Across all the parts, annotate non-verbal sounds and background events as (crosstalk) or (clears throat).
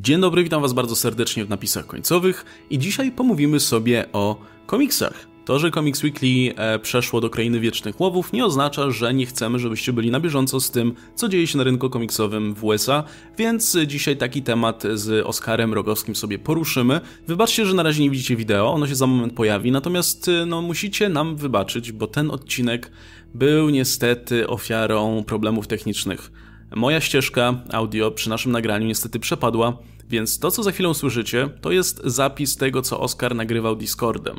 Dzień dobry, witam Was bardzo serdecznie w napisach końcowych i dzisiaj pomówimy sobie o komiksach. To, że Comics Weekly e, przeszło do krainy wiecznych łowów nie oznacza, że nie chcemy, żebyście byli na bieżąco z tym, co dzieje się na rynku komiksowym w USA, więc dzisiaj taki temat z Oskarem Rogowskim sobie poruszymy. Wybaczcie, że na razie nie widzicie wideo, ono się za moment pojawi, natomiast e, no, musicie nam wybaczyć, bo ten odcinek był niestety ofiarą problemów technicznych. Moja ścieżka audio przy naszym nagraniu niestety przepadła, więc to, co za chwilę słyszycie, to jest zapis tego, co Oscar nagrywał Discordem.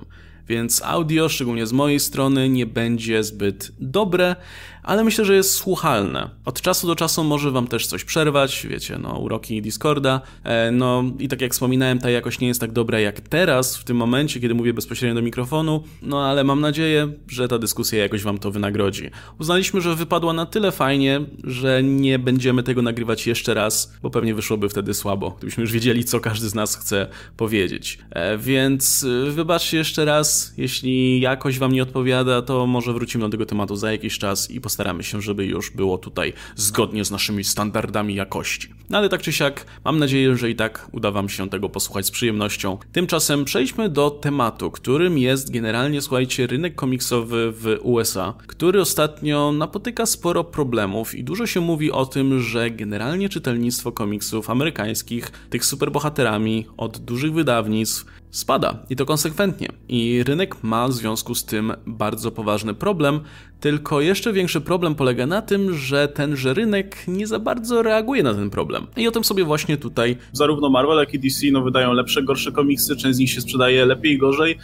Więc audio, szczególnie z mojej strony, nie będzie zbyt dobre, ale myślę, że jest słuchalne. Od czasu do czasu może wam też coś przerwać, wiecie, no uroki Discorda, e, no i tak jak wspominałem, ta jakość nie jest tak dobra jak teraz, w tym momencie, kiedy mówię bezpośrednio do mikrofonu, no ale mam nadzieję, że ta dyskusja jakoś wam to wynagrodzi. Uznaliśmy, że wypadła na tyle fajnie, że nie będziemy tego nagrywać jeszcze raz, bo pewnie wyszłoby wtedy słabo, gdybyśmy już wiedzieli, co każdy z nas chce powiedzieć. E, więc e, wybaczcie jeszcze raz, jeśli jakość wam nie odpowiada, to może wrócimy do tego tematu za jakiś czas i postaramy się, żeby już było tutaj zgodnie z naszymi standardami jakości. No ale tak czy siak, mam nadzieję, że i tak uda Wam się tego posłuchać z przyjemnością. Tymczasem przejdźmy do tematu, którym jest generalnie, słuchajcie, rynek komiksowy w USA, który ostatnio napotyka sporo problemów i dużo się mówi o tym, że generalnie czytelnictwo komiksów amerykańskich, tych superbohaterami od dużych wydawnictw, spada i to konsekwentnie. I rynek ma w związku z tym bardzo poważny problem, tylko jeszcze większy problem polega na tym, że tenże rynek nie za bardzo reaguje na ten problem. I o tym sobie właśnie tutaj. Zarówno Marvel, jak i DC no, wydają lepsze, gorsze komiksy, część z nich się sprzedaje lepiej i gorzej.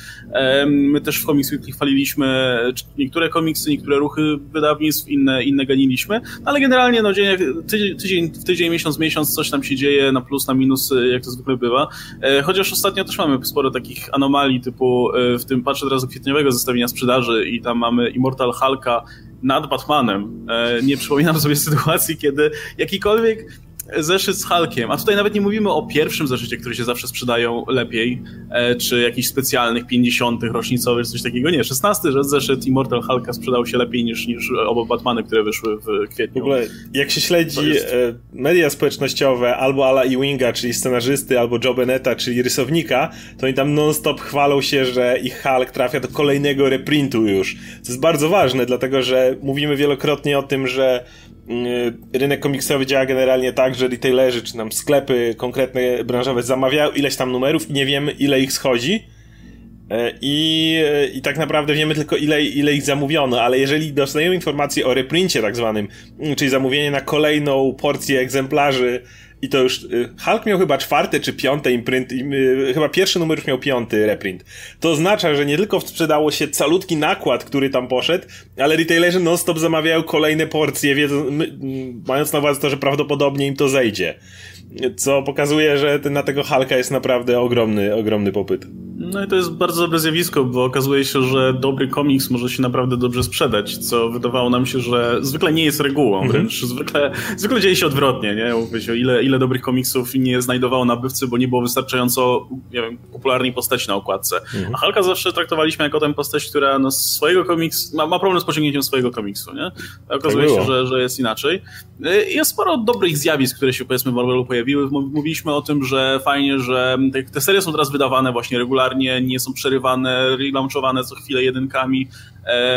My też w Comics Weekly chwaliliśmy niektóre komiksy, niektóre ruchy wydawnictw, inne, inne ganiliśmy, ale generalnie no, dzień, tydzień, tydzień w tydzień, miesiąc, miesiąc coś tam się dzieje na plus, na minus, jak to zwykle bywa. E, chociaż ostatnio też mamy sporo takich anomalii, typu e, w tym patrzę teraz kwietniowego zestawienia sprzedaży i tam mamy Immortal Hulka nad Batmanem. E, nie przypominam sobie sytuacji, kiedy jakikolwiek zeszyt z Hulkiem, a tutaj nawet nie mówimy o pierwszym zeszycie, który się zawsze sprzedają lepiej, e, czy jakichś specjalnych 50. rocznicowych, coś takiego. Nie, 16 zeszyt Immortal Hulka sprzedał się lepiej niż, niż oba Batmany, które wyszły w kwietniu. W ogóle, jak się śledzi jest... E, media społecznościowe albo Ala Ewinga, czyli scenarzysty, albo Joe Beneta, czyli rysownika, to oni tam non-stop chwalą się, że ich Hulk trafia do kolejnego reprintu już. To jest bardzo ważne, dlatego że mówimy wielokrotnie o tym, że rynek komiksowy działa generalnie tak, że retailerzy czy nam sklepy konkretne branżowe zamawiają ileś tam numerów i nie wiemy ile ich schodzi. Y, I, y, I tak naprawdę wiemy tylko ile, ile ich zamówiono, ale jeżeli dostajemy informację o reprincie tak zwanym, czyli zamówienie na kolejną porcję egzemplarzy i to już y, Hulk miał chyba czwarte czy piąte imprint, y, chyba pierwszy numer już miał piąty reprint. To oznacza, że nie tylko sprzedało się calutki nakład, który tam poszedł, ale retailerzy non-stop zamawiają kolejne porcje, wiedząc, mając na uwadze to, że prawdopodobnie im to zejdzie. Co pokazuje, że na tego Hulka jest naprawdę ogromny, ogromny popyt. No i to jest bardzo dobre zjawisko, bo okazuje się, że dobry komiks może się naprawdę dobrze sprzedać, co wydawało nam się, że zwykle nie jest regułą, mm -hmm. wręcz zwykle, zwykle dzieje się odwrotnie, nie? Mówię, ile, ile dobrych komiksów nie znajdowało nabywcy, bo nie było wystarczająco nie wiem, popularnej postaci na okładce. Mm -hmm. A Hulka zawsze traktowaliśmy jako tę postać, która no, swojego komiks, ma, ma problem z pociągnięciem swojego komiksu, nie? Okazuje tak się, że, że jest inaczej. Jest sporo dobrych zjawisk, które się powiedzmy w Marvelu pojawiły. Mówiliśmy o tym, że fajnie, że te, te serie są teraz wydawane właśnie regularnie, nie są przerywane, relaunchowane co chwilę jedynkami,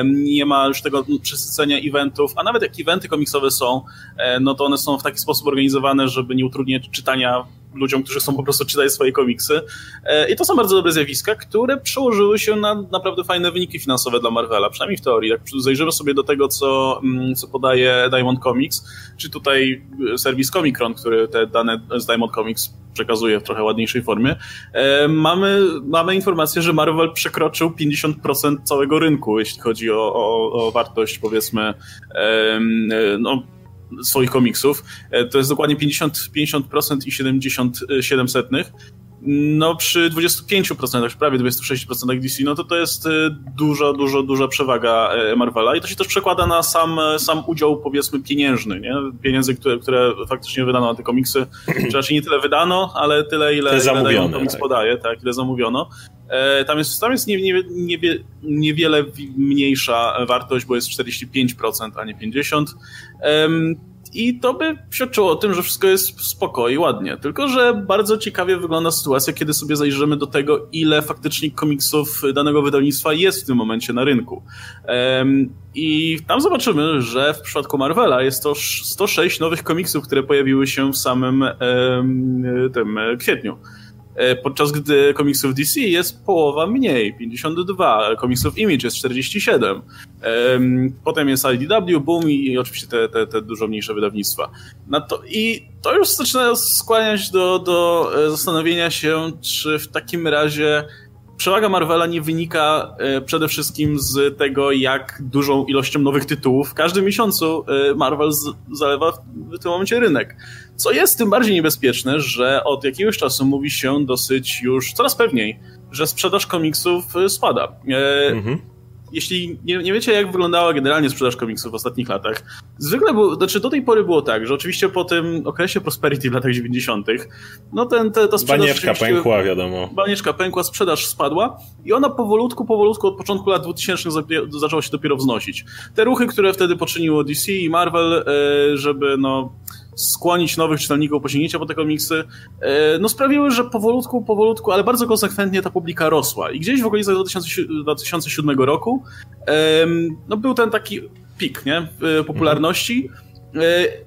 nie ma już tego przesycenia eventów, a nawet jak eventy komiksowe są, e, no to one są w taki sposób organizowane, żeby nie utrudniać czytania ludziom, którzy chcą po prostu czytać swoje komiksy. E, I to są bardzo dobre zjawiska, które przełożyły się na naprawdę fajne wyniki finansowe dla Marvela, przynajmniej w teorii. Jak zajrzymy sobie do tego, co, mm, co podaje Diamond Comics, czy tutaj serwis Comicron, który te dane z Diamond Comics przekazuje w trochę ładniejszej formie, e, mamy, mamy informację, że Marvel przekroczył 50% całego rynku, jeśli chodzi o, o, o wartość, powiedzmy, no, swoich komiksów. E, to jest dokładnie 50%, 50% i 77 setnych. No przy 25%, prawie 26% DC, no to to jest e, duża, duża, duża przewaga e, Marvela i to się też przekłada na sam, sam udział powiedzmy pieniężny, nie? Pieniędzy, które, które faktycznie wydano na te komiksy, czy raczej nie tyle wydano, ale tyle ile, ile komiks tak. podaje, tak, ile zamówiono. Tam jest, tam jest nie, nie, nie, niewiele mniejsza wartość, bo jest 45%, a nie 50%. I to by świadczyło o tym, że wszystko jest spoko i ładnie. Tylko, że bardzo ciekawie wygląda sytuacja, kiedy sobie zajrzymy do tego, ile faktycznie komiksów danego wydawnictwa jest w tym momencie na rynku. I tam zobaczymy, że w przypadku Marvela jest to 106 nowych komiksów, które pojawiły się w samym tym kwietniu. E, podczas gdy komiksów DC jest połowa mniej, 52, komiksów Image jest 47. Potem jest IDW, Boom i oczywiście te, te, te dużo mniejsze wydawnictwa. To, I to już zaczyna skłaniać do, do e, zastanowienia się, czy w takim razie przewaga Marvela nie wynika e, przede wszystkim z tego, jak dużą ilością nowych tytułów w każdym miesiącu Marvel zalewa w tym momencie rynek. Co jest tym bardziej niebezpieczne, że od jakiegoś czasu mówi się dosyć już coraz pewniej, że sprzedaż komiksów y, spada. E, mhm. Jeśli nie, nie, wiecie, jak wyglądała generalnie sprzedaż komiksów w ostatnich latach, zwykle było, znaczy do tej pory było tak, że oczywiście po tym okresie prosperity w latach 90., no ten, te, ta sprzedaż. Banieczka pękła, wiadomo. Banieczka pękła, sprzedaż spadła i ona powolutku, powolutku od początku lat 2000 zaczęła się dopiero wznosić. Te ruchy, które wtedy poczyniło DC i Marvel, e, żeby no skłonić nowych czytelników po sięgnięcia po te komiksy, e, no sprawiły, że powolutku, powolutku, ale bardzo konsekwentnie ta publika rosła. I gdzieś w okolicach 2007 roku no był ten taki pik nie? popularności. E,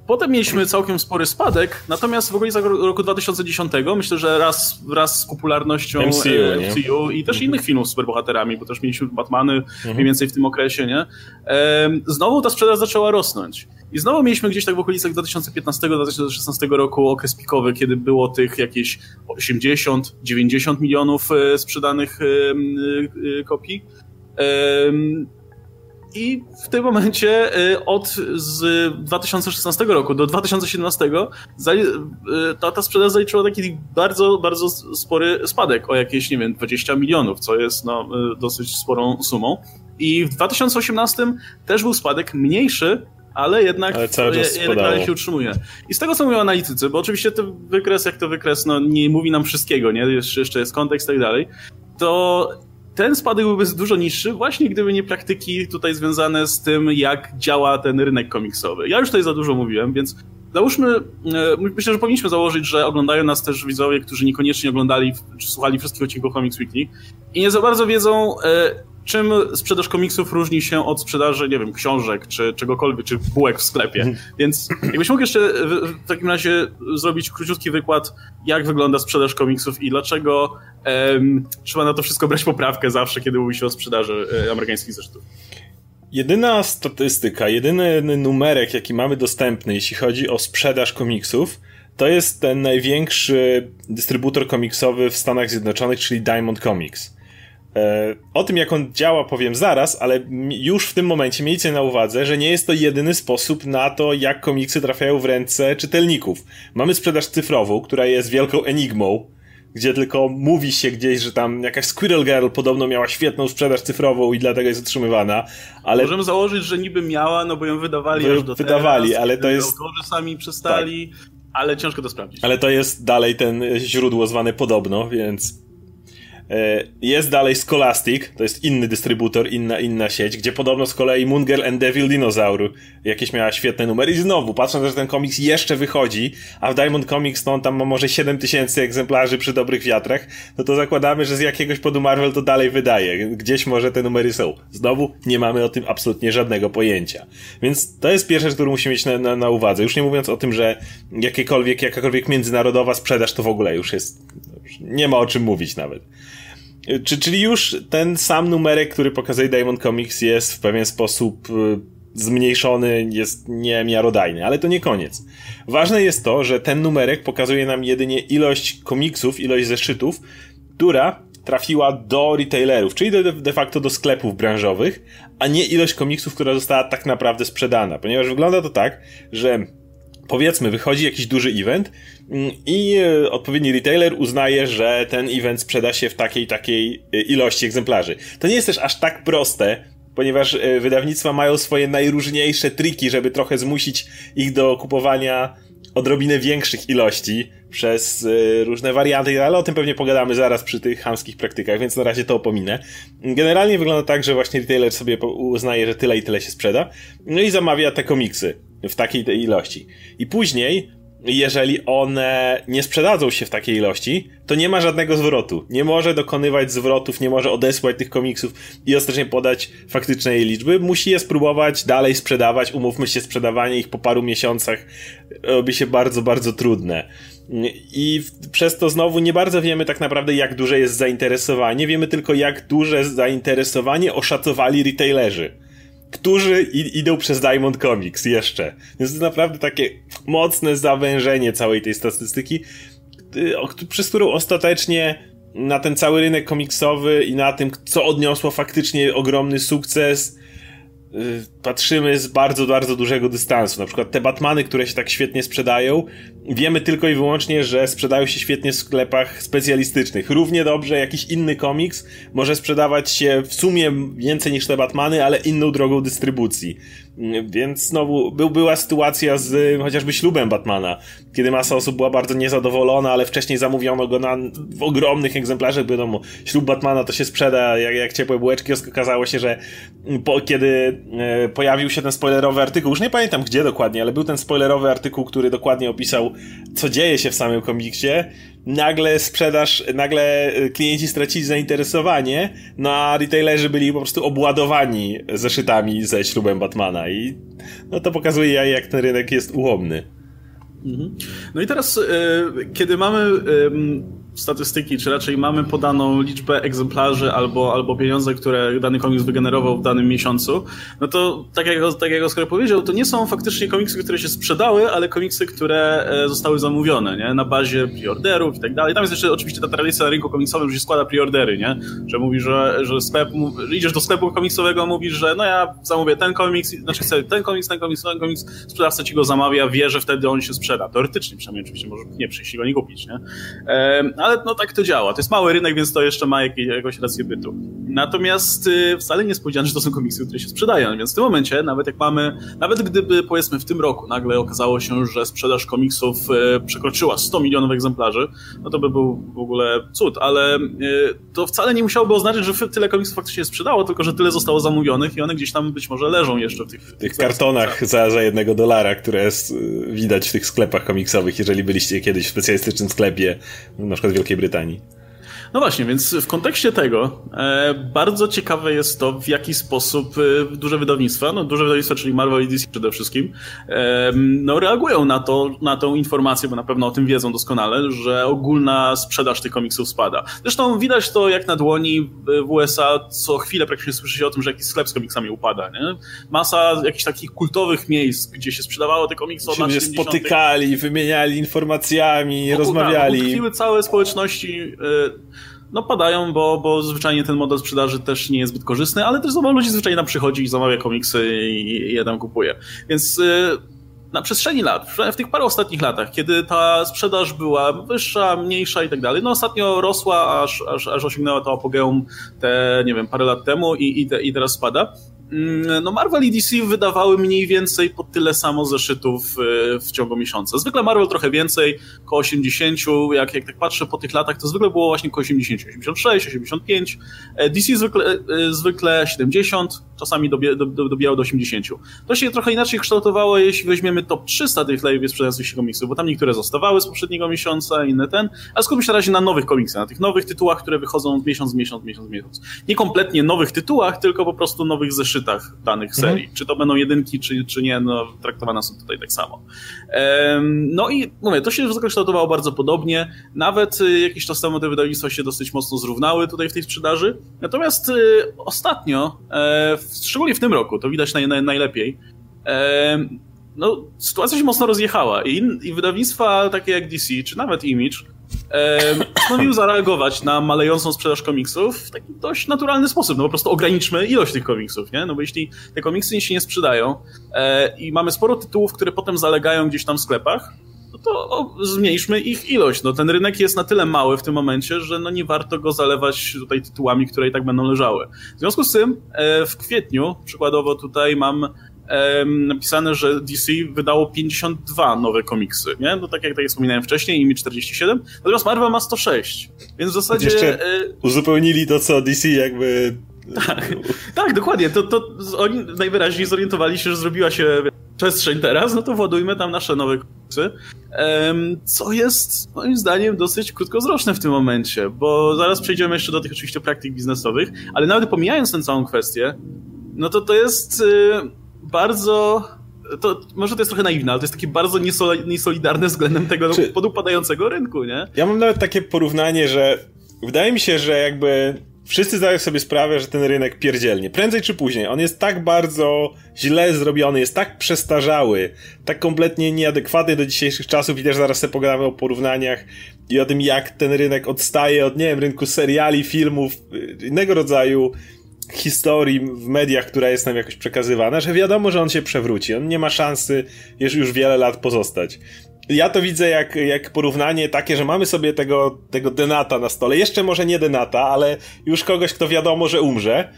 potem mieliśmy całkiem spory spadek, natomiast w okolicach roku 2010 myślę, że raz, wraz z popularnością MCU, e, MCU i też mhm. innych filmów z superbohaterami, bo też mieliśmy Batmany mhm. mniej więcej w tym okresie, nie? Znowu ta sprzedaż zaczęła rosnąć. I znowu mieliśmy gdzieś tak w okolicach 2015-2016 roku okres pikowy, kiedy było tych jakieś 80-90 milionów e, sprzedanych e, e, kopii. I w tym momencie od z 2016 roku do 2017 ta, ta sprzedaż zaliczyła taki bardzo, bardzo spory spadek o jakieś, nie wiem, 20 milionów, co jest no, dosyć sporą sumą. I w 2018 też był spadek mniejszy, ale jednak, ale cały czas jednak dalej się utrzymuje. I z tego, co mówią analitycy, bo oczywiście ten wykres, jak to wykres, no, nie mówi nam wszystkiego, nie? Jeszcze, jeszcze jest kontekst i tak dalej, to ten spadek byłby dużo niższy, właśnie gdyby nie praktyki tutaj związane z tym, jak działa ten rynek komiksowy. Ja już tutaj za dużo mówiłem, więc załóżmy, e, myślę, że powinniśmy założyć, że oglądają nas też widzowie, którzy niekoniecznie oglądali czy słuchali wszystkich odcinków Comics Weekly i nie za bardzo wiedzą, e, czym sprzedaż komiksów różni się od sprzedaży, nie wiem, książek, czy czegokolwiek, czy bułek w sklepie. Więc jakbyś mógł jeszcze w takim razie zrobić króciutki wykład, jak wygląda sprzedaż komiksów i dlaczego trzeba na to wszystko brać poprawkę zawsze, kiedy mówi się o sprzedaży e, amerykańskich zeszytów. Jedyna statystyka, jedyny numerek, jaki mamy dostępny, jeśli chodzi o sprzedaż komiksów, to jest ten największy dystrybutor komiksowy w Stanach Zjednoczonych, czyli Diamond Comics. E, o tym, jak on działa, powiem zaraz, ale już w tym momencie miejcie na uwadze, że nie jest to jedyny sposób na to, jak komiksy trafiają w ręce czytelników. Mamy sprzedaż cyfrową, która jest wielką enigmą, gdzie tylko mówi się gdzieś, że tam jakaś Squirrel Girl podobno miała świetną sprzedaż cyfrową i dlatego jest utrzymywana, ale... Możemy założyć, że niby miała, no bo ją wydawali aż do Wydawali, teraz, ale to jest... Autorzy sami przestali, tak. ale ciężko to sprawdzić. Ale to jest dalej ten źródło zwane podobno, więc jest dalej Scholastic, to jest inny dystrybutor, inna, inna sieć, gdzie podobno z kolei Moon Girl and Devil Dinosaur jakieś miała świetne numery. I znowu, patrząc, że ten komiks jeszcze wychodzi, a w Diamond Comics no, tam ma może 7000 egzemplarzy przy dobrych wiatrach, no to zakładamy, że z jakiegoś podu Marvel to dalej wydaje. Gdzieś może te numery są. Znowu, nie mamy o tym absolutnie żadnego pojęcia. Więc to jest pierwsza rzecz, którą musimy mieć na, na, na uwadze. Już nie mówiąc o tym, że jakiekolwiek, jakakolwiek międzynarodowa sprzedaż to w ogóle już jest, nie ma o czym mówić nawet. Czy, czyli już ten sam numerek, który pokazuje Diamond Comics jest w pewien sposób y, zmniejszony, jest niemiarodajny, ale to nie koniec. Ważne jest to, że ten numerek pokazuje nam jedynie ilość komiksów, ilość zeszytów, która trafiła do retailerów, czyli de, de facto do sklepów branżowych, a nie ilość komiksów, która została tak naprawdę sprzedana, ponieważ wygląda to tak, że powiedzmy, wychodzi jakiś duży event mm, i e, odpowiedni retailer uznaje, że ten event sprzeda się w takiej takiej e, ilości egzemplarzy. To nie jest też aż tak proste, ponieważ e, wydawnictwa mają swoje najróżniejsze triki, żeby trochę zmusić ich do kupowania odrobinę większych ilości przez różne warianty, ale o tym pewnie pogadamy zaraz przy tych hamskich praktykach, więc na razie to opominę. Generalnie wygląda tak, że właśnie retailer sobie uznaje, że tyle i tyle się sprzeda, no i zamawia te komiksy w takiej ilości. I później jeżeli one nie sprzedadzą się w takiej ilości, to nie ma żadnego zwrotu. Nie może dokonywać zwrotów, nie może odesłać tych komiksów i ostatecznie podać faktycznej liczby. Musi je spróbować dalej sprzedawać. Umówmy się, sprzedawanie ich po paru miesiącach robi się bardzo, bardzo trudne. I przez to znowu nie bardzo wiemy tak naprawdę, jak duże jest zainteresowanie. Wiemy tylko, jak duże zainteresowanie oszacowali retailerzy którzy idą przez Diamond Comics jeszcze. Więc to naprawdę takie mocne zawężenie całej tej statystyki, y, przez którą ostatecznie na ten cały rynek komiksowy i na tym, co odniosło faktycznie ogromny sukces, patrzymy z bardzo, bardzo dużego dystansu. Na przykład te Batmany, które się tak świetnie sprzedają, wiemy tylko i wyłącznie, że sprzedają się świetnie w sklepach specjalistycznych. Równie dobrze jakiś inny komiks może sprzedawać się w sumie więcej niż te Batmany, ale inną drogą dystrybucji. Więc znowu był, była sytuacja z chociażby ślubem Batmana, kiedy masa osób była bardzo niezadowolona, ale wcześniej zamówiono go na, w ogromnych egzemplarzach. Wiadomo, ślub Batmana to się sprzeda jak, jak ciepłe bułeczki. Okazało się, że po, kiedy e, pojawił się ten spoilerowy artykuł, już nie pamiętam gdzie dokładnie, ale był ten spoilerowy artykuł, który dokładnie opisał, co dzieje się w samym komiksie nagle sprzedaż, nagle y, klienci stracili zainteresowanie, no a retailerzy byli po prostu obładowani zeszytami ze ślubem Batmana i no to pokazuje jak ten rynek jest ułomny. Mhm. No i teraz, y, kiedy mamy statystyki, czy raczej mamy podaną liczbę egzemplarzy albo, albo pieniądze, które dany komiks wygenerował w danym miesiącu, no to tak jak, tak jak Oskar powiedział, to nie są faktycznie komiksy, które się sprzedały, ale komiksy, które e, zostały zamówione, nie? Na bazie preorderów i tak dalej. Tam jest jeszcze oczywiście ta tradycja na rynku komiksowym, że się składa preordery, nie? Że mówi, że, że sklep, idziesz do sklepu komiksowego, mówisz, że no ja zamówię ten komiks, znaczy chcę ten komiks, ten komiks, ten komiks, sprzedawca ci go zamawia, wie, że wtedy on się sprzeda. Teoretycznie przynajmniej oczywiście może nie przyjść go nie kupić, nie? Ale no tak to działa. To jest mały rynek, więc to jeszcze ma jakieś, jakąś rację bytu. Natomiast y, wcale nie spodziewałem, że to są komiksy, które się sprzedają, więc w tym momencie, nawet jak mamy, nawet gdyby powiedzmy w tym roku nagle okazało się, że sprzedaż komiksów y, przekroczyła 100 milionów egzemplarzy, no to by był w ogóle cud, ale y, to wcale nie musiałoby oznaczać, że tyle komiksów faktycznie się sprzedało, tylko że tyle zostało zamówionych i one gdzieś tam być może leżą jeszcze w tych... W tych kartonach za, za jednego dolara, które jest, widać w tych sklepach komiksowych, jeżeli byliście kiedyś w specjalistycznym sklepie, na przykład Wielkiej Brytanii. No właśnie, więc w kontekście tego e, bardzo ciekawe jest to, w jaki sposób e, duże wydawnictwa, no duże wydawnictwa, czyli Marvel i DC przede wszystkim, e, no reagują na, to, na tą informację, bo na pewno o tym wiedzą doskonale, że ogólna sprzedaż tych komiksów spada. Zresztą widać to jak na dłoni w USA, co chwilę praktycznie słyszy się o tym, że jakiś sklep z komiksami upada. Nie? Masa jakichś takich kultowych miejsc, gdzie się sprzedawało te komiksy od lat się spotykali, wymieniali informacjami, o, rozmawiali. Tak, całe społeczności e, no padają, bo, bo zwyczajnie ten model sprzedaży też nie jest zbyt korzystny, ale też za ludzi zwyczajnie tam przychodzi i zamawia komiksy i, i je tam kupuje. Więc y, na przestrzeni lat, w tych paru ostatnich latach, kiedy ta sprzedaż była wyższa, mniejsza i tak dalej, no ostatnio rosła, aż, aż, aż osiągnęła to apogeum te, nie wiem, parę lat temu i, i, te, i teraz spada. Mm, no Marvel i DC wydawały mniej więcej po tyle samo zeszytów e, w ciągu miesiąca. Zwykle Marvel trochę więcej, około 80, jak, jak tak patrzę po tych latach, to zwykle było właśnie około 80, 86, 85, DC zwykle, e, zwykle 70, czasami dobie, do, do, dobijało do 80. To się trochę inaczej kształtowało, jeśli weźmiemy top 300 tych najlepiej sprzedających się komiksów, bo tam niektóre zostawały z poprzedniego miesiąca, inne ten, ale skupmy się na razie na nowych komiksach, na tych nowych tytułach, które wychodzą miesiąc, miesiąc, miesiąc, miesiąc. Nie kompletnie nowych tytułach, tylko po prostu nowych zeszytów zeszytach danych mhm. serii. Mhm. Czy to będą jedynki, czy, czy nie, no, traktowane są tutaj tak samo. No i mówię, to się zakształtowało bardzo podobnie. Nawet y, jakiś czas temu te wydawnictwa się dosyć mocno zrównały tutaj w tej sprzedaży. Natomiast y, ostatnio, e, szczególnie w tym roku, to widać naj, naj, najlepiej, no, sytuacja się mocno rozjechała i, i wydawnictwa takie jak DC, czy nawet Image, postanowił zareagować na malejącą sprzedaż komiksów w taki dość naturalny sposób. No po prostu ograniczmy ilość tych komiksów, nie? No bo jeśli te komiksy się nie sprzedają e, i mamy sporo tytułów, które potem zalegają gdzieś tam w sklepach, no to zmniejszmy ich ilość. No ten rynek jest na tyle mały w tym momencie, że no nie warto go zalewać tutaj tytułami, które i tak będą leżały. W związku z tym e, w kwietniu, przykładowo tutaj mam napisane, że DC wydało 52 nowe komiksy, nie? No tak jak, tak jak wspominałem wcześniej, Image 47, natomiast Marvel ma 106, więc w zasadzie... Jeszcze e, uzupełnili to, co DC jakby... Tak, tak dokładnie, to, to oni najwyraźniej zorientowali się, że zrobiła się przestrzeń teraz, no to władujmy tam nasze nowe komiksy, co jest moim zdaniem dosyć krótkowzroczne w tym momencie, bo zaraz przejdziemy jeszcze do tych oczywiście praktyk biznesowych, ale nawet pomijając tę całą kwestię, no to to jest y, bardzo to może to jest trochę naiwne, ale to jest takie bardzo niesolidarne względem tego Czy... podupadającego rynku, nie? Ja mam nawet takie porównanie, że wydaje mi się, że jakby wszyscy zdają sobie sprawę, że ten rynek pierdzielnie. Prędzej czy później. On jest tak bardzo źle zrobiony, jest tak przestarzały, tak kompletnie nieadekwatny do dzisiejszych czasów i też zaraz sobie pogadamy o porównaniach i o tym, jak ten rynek odstaje od, nie wiem, rynku seriali, filmów, innego rodzaju historii w mediach, która jest nam jakoś przekazywana, że wiadomo, że on się przewróci. On nie ma szansy już, już wiele lat pozostać. Ja to widzę jak, jak porównanie takie, że mamy sobie tego, tego denata na stole. Jeszcze może nie denata, ale już kogoś, kto wiadomo, że umrze.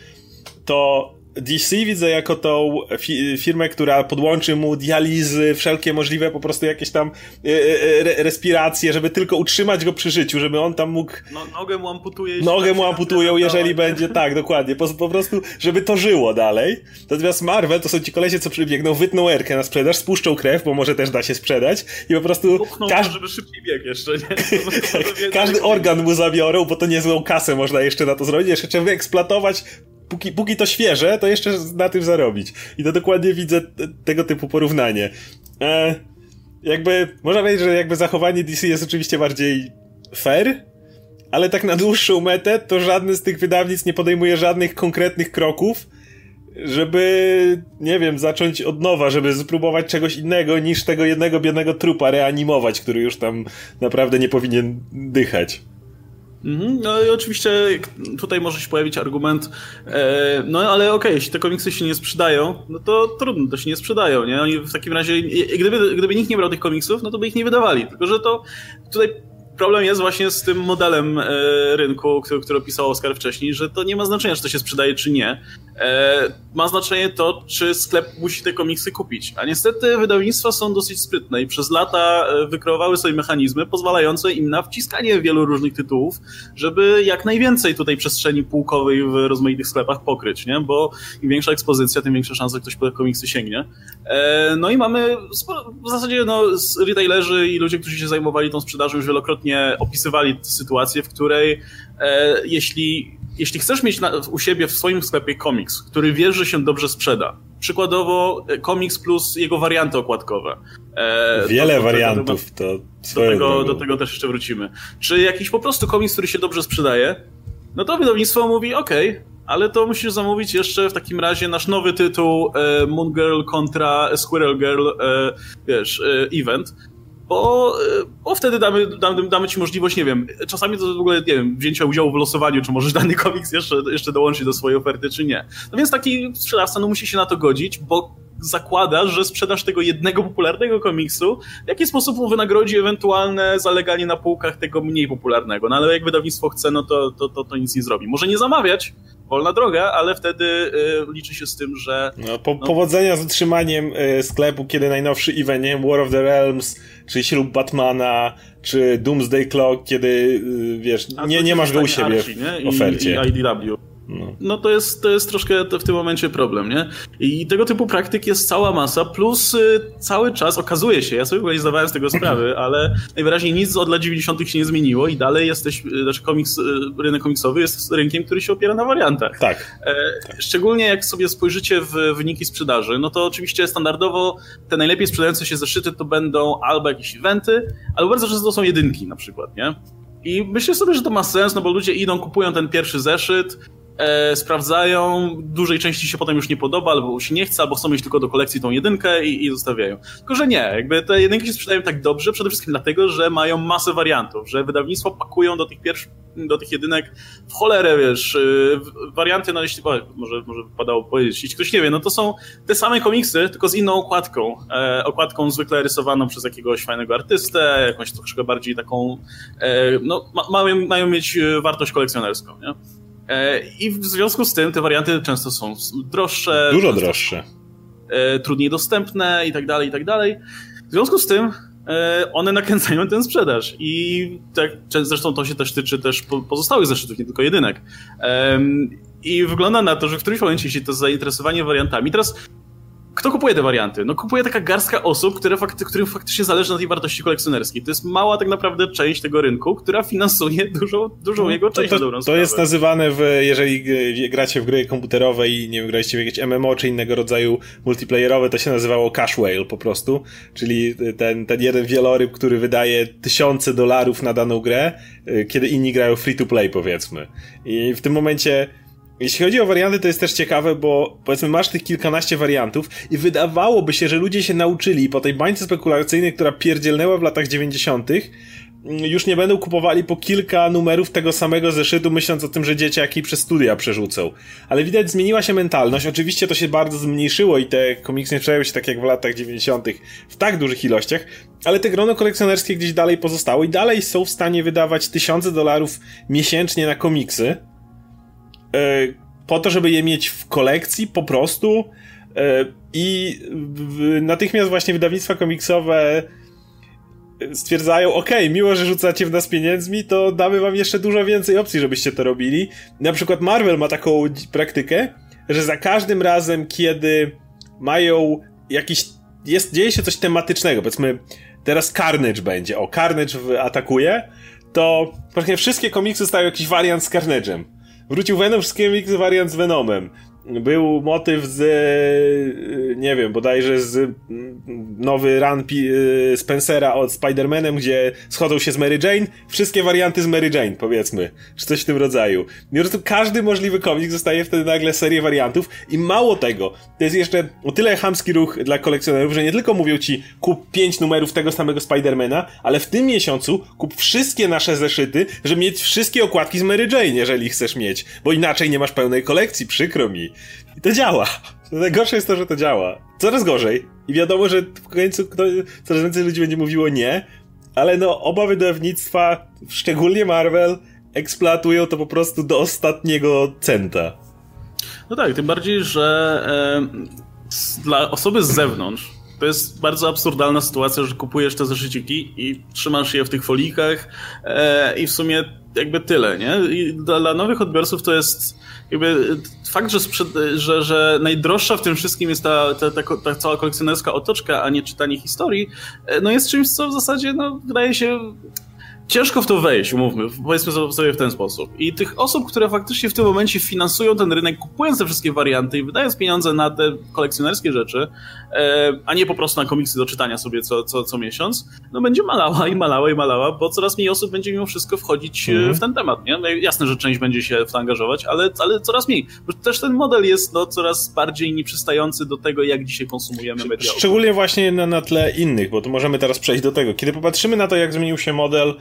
To DC widzę jako tą fi firmę, która podłączy mu dializy, wszelkie możliwe po prostu jakieś tam e, e, respiracje, żeby tylko utrzymać go przy życiu, żeby on tam mógł... No, nogę mu amputuje. Nogę mu amputują, jeżeli będzie, (laughs) tak, dokładnie, po, po, prostu, żeby to żyło dalej. Natomiast Marvel to są ci kolesie, co przybiegną, wytną erkę na sprzedaż, spuszczą krew, bo może też da się sprzedać i po prostu... każdy, żeby szybciej bieg jeszcze, nie? (laughs) (laughs) każdy organ mu zabiorą, bo to niezłą kasę można jeszcze na to zrobić, jeszcze trzeba wyeksploatować póki, póki to świeże, to jeszcze na tym zarobić. I to dokładnie widzę tego typu porównanie. E, jakby, można powiedzieć, że jakby zachowanie DC jest oczywiście bardziej fair, ale tak na dłuższą metę to żadne z tych wydawnictw nie podejmuje żadnych konkretnych kroków, żeby, nie wiem, zacząć od nowa, żeby spróbować czegoś innego niż tego jednego biednego trupa reanimować, który już tam naprawdę nie powinien dychać. Mhm, no i oczywiście tutaj może się pojawić argument, e, no ale okej, okay, jeśli te komiksy się nie sprzedają, no to trudno, to się nie sprzedają, nie? Oni w takim razie, gdyby, gdyby nikt nie brał tych komiksów, no to by ich nie wydawali, tylko że to tutaj problem jest właśnie z tym modelem e, rynku, który, który opisał Oskar wcześniej, że to nie ma znaczenia, czy to się sprzedaje, czy nie. E, ma znaczenie to, czy sklep musi te komiksy kupić. A niestety wydawnictwa są dosyć sprytne i przez lata e, wykreowały sobie mechanizmy pozwalające im na wciskanie wielu różnych tytułów, żeby jak najwięcej tutaj przestrzeni półkowej w rozmaitych sklepach pokryć, nie? Bo im większa ekspozycja, tym większa szansa, że ktoś po te komiksy sięgnie. No i mamy w zasadzie no, retailerzy i ludzie, którzy się zajmowali tą sprzedażą już wielokrotnie opisywali sytuację, w której e, jeśli, jeśli chcesz mieć na, u siebie w swoim sklepie komiks, który wiesz, że się dobrze sprzeda, przykładowo e, komiks plus jego warianty okładkowe. E, Wiele do, do wariantów, to do tego, do tego też jeszcze wrócimy. Czy jakiś po prostu komiks, który się dobrze sprzedaje, no to wydawnictwo mówi, ok, ale to musisz zamówić jeszcze w takim razie nasz nowy tytuł e, Moon Girl kontra Squirrel Girl, e, wiesz, e, event, bo, e, bo wtedy damy, damy, damy ci możliwość, nie wiem, czasami to w ogóle, nie wiem, wzięcia udziału w losowaniu, czy możesz (laughs) dany komiks jeszcze, jeszcze dołączyć do swojej oferty, czy nie. No więc taki sprzedawca no, musi się na to godzić, bo zakłada, że sprzedaż tego jednego popularnego komiksu w jakiś sposób mu wynagrodzi ewentualne zaleganie na półkach tego mniej popularnego. No ale jak wydawnictwo chce, no to, to, to, to nic nie zrobi. Może nie zamawiać, wolna droga, ale wtedy y, liczy się z tym, że... No, po, no... Powodzenia z utrzymaniem y, sklepu, kiedy najnowszy event, nie War of the Realms, czy ślub Batmana, czy Doomsday Clock, kiedy, y, wiesz, nie, nie masz go u siebie Archie, w ofercie. I, i IDW. No. no, to, jest, to jest troszkę w tym momencie problem, nie? I tego typu praktyk jest cała masa, plus y, cały czas okazuje się, ja sobie w ogóle nie zdawałem z tego sprawy, (clears throat) ale najwyraźniej nic od lat 90. się nie zmieniło i dalej jesteś, y, znaczy komiks, y, rynek komiksowy jest rynkiem, który się opiera na wariantach. Tak. E, szczególnie jak sobie spojrzycie w wyniki sprzedaży, no to oczywiście standardowo te najlepiej sprzedające się zeszyty to będą albo jakieś eventy, albo bardzo często to są jedynki na przykład, nie? I myślę sobie, że to ma sens, no bo ludzie idą, kupują ten pierwszy zeszyt, e, sprawdzają, dużej części się potem już nie podoba, albo się nie chce, albo chcą mieć tylko do kolekcji tą jedynkę i, i zostawiają. Tylko, że nie, jakby te jedynki się sprzedają tak dobrze, przede wszystkim dlatego, że mają masę wariantów, że wydawnictwo pakują do tych pierwszych, do tych jedynek w cholerę, wiesz, y, warianty, no jeśli, może, może wypadało powiedzieć, jeśli ktoś nie wie, no to są te same komiksy, tylko z inną okładką, e, okładką zwykle rysowaną przez jakiegoś fajnego artystę, jakąś troszkę bardziej taką, e, no, ma, mają, mają mieć y, wartość kolekcjonerską, nie? E, I w związku z tym te warianty często są droższe. Dużo droższe. E, trudniej dostępne i tak dalej, i tak dalej. W związku z tym e, one nakręcają tę sprzedaż. I tak, zresztą to się też tyczy też pozostałych zeszytów, nie tylko jedynek. I wygląda na to, że w którymś momencie, jeśli to zainteresowanie wariantami, teraz kto kupuje te warianty? No kupuje taka garstka osób, które fakty, którym faktycznie zależy na tej wartości kolekcjonerskiej. To jest mała tak naprawdę część tego rynku, która finansuje (laughs) dużą, dużą no, jego część to, to, to jest nazywane, w, jeżeli gracie w gry komputerowe i nie wiem, graliście w jakieś MMO czy innego rodzaju multiplayerowe, to się nazywało cash whale po prostu, czyli ten, ten jeden wieloryb, który wydaje tysiące dolarów na daną grę, y, kiedy inni grają free to play powiedzmy. I w tym momencie jeśli chodzi o warianty, to jest też ciekawe, bo powiedzmy masz tych kilkanaście wariantów i wydawałoby się, że ludzie się nauczyli po tej bańce spekulacyjnej, która pierdzielnęła w latach 90., już nie będą kupowali po kilka numerów tego samego zeszytu, myśląc o tym, że dzieciaki przez studia przerzucą. Ale widać, zmieniła się mentalność. Oczywiście to się bardzo zmniejszyło i te komiksy nie sprzedają się tak jak w latach 90. w tak dużych ilościach, ale te grono kolekcjonerskie gdzieś dalej pozostało i dalej są w stanie wydawać tysiące dolarów miesięcznie na komiksy po to, żeby je mieć w kolekcji po prostu e, i natychmiast właśnie wydawnictwa komiksowe stwierdzają, ok, miło, że rzucacie w nas pieniędzmi, to damy wam jeszcze dużo więcej opcji, żebyście to robili. Na przykład Marvel ma taką praktykę, że za każdym razem, kiedy mają jakiś, jest, dzieje się coś tematycznego, powiedzmy, teraz Carnage będzie, o, Carnage atakuje, to praktycznie wszystkie komiksy stają jakiś wariant z Carnage'em. Wrócił Venom, wszystkie miksy wariant z Venomem był motyw z, e, nie wiem, bodajże z nowy run e, Spencera od Spider-Manem, gdzie schodzą się z Mary Jane, wszystkie warianty z Mary Jane, powiedzmy, czy coś w tym rodzaju. I po każdy możliwy komik zostaje wtedy nagle serię wariantów i mało tego, to jest jeszcze o tyle chamski ruch dla kolekcjonerów, że nie tylko mówią ci kup pięć numerów tego samego Spidermana, ale w tym miesiącu kup wszystkie nasze zeszyty, żeby mieć wszystkie okładki z Mary Jane, jeżeli chcesz mieć, bo inaczej nie masz pełnej kolekcji, przykro mi. I to działa. (laughs) Najgorsze jest to, że to działa. Coraz gorzej. I wiadomo, że w końcu kto, coraz więcej ludzi będzie mówiło nie, ale no oba wydawnictwa, szczególnie Marvel, eksploatują to po prostu do ostatniego centa. No tak, tym bardziej, że e, dla osoby z zewnątrz to jest bardzo absurdalna sytuacja, że kupujesz te zeszyciki i trzymasz je w tych folikach e, i w sumie jakby tyle, nie? I dla, dla nowych odbiorców to jest jakby fakt, że, sprzed, że, że najdroższa w tym wszystkim jest ta, ta, ta, ta, cała kolekcjonerska otoczka, a nie czytanie historii, e, no jest czymś, co w zasadzie no, wydaje się ciężko w to wejść, umówmy, powiedzmy sobie w ten sposób. I tych osób, które faktycznie w tym momencie finansują ten rynek, kupując te wszystkie warianty i wydając pieniądze na te kolekcjonerskie rzeczy, e, a nie po prostu na komiksy do czytania sobie co, co, co miesiąc, no będzie malała i malała i malała, bo coraz mniej osób będzie mimo wszystko wchodzić mm. w ten temat, nie? No jasne, że część będzie się w to angażować, ale, ale coraz mniej. Bo też ten model jest no, coraz bardziej nieprzystający do tego, jak dzisiaj konsumujemy media. Szczególnie właśnie na, na tle innych, bo tu możemy teraz przejść do tego. Kiedy popatrzymy na to, jak zmienił się model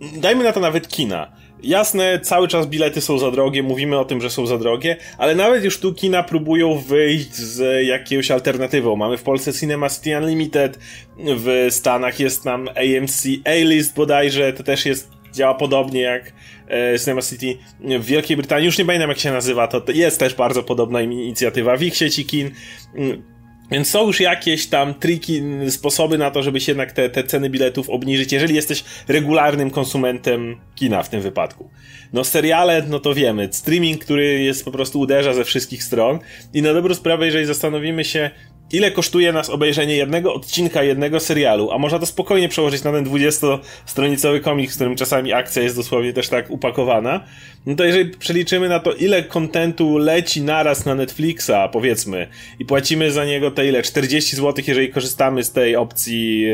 dajmy na to nawet kina. Jasne, cały czas bilety są za drogie, mówimy o tym, że są za drogie, ale nawet już tu kina próbują wyjść z jakąś alternatywą. Mamy w Polsce Cinema City Unlimited, w Stanach jest tam AMC A-List bodajże, to też jest, działa podobnie jak e, Cinema City w Wielkiej Brytanii, już nie pamiętam jak się nazywa, to jest też bardzo podobna inicjatywa w ich sieci kin mm, więc są już jakieś tam triki, sposoby na to, żeby się jednak te, te ceny biletów obniżyć, jeżeli jesteś regularnym konsumentem kina w tym wypadku. No seriale, no to wiemy, streaming, który jest po prostu uderza ze wszystkich stron i na dobrą sprawę, jeżeli zastanowimy się, ile kosztuje nas obejrzenie jednego odcinka jednego serialu, a można to spokojnie przełożyć na ten 20-stronicowy komik, w którym czasami akcja jest dosłownie też tak upakowana, no to jeżeli przeliczymy na to, ile kontentu leci naraz na Netflixa, powiedzmy, i płacimy za niego te ile? 40 zł, jeżeli korzystamy z tej opcji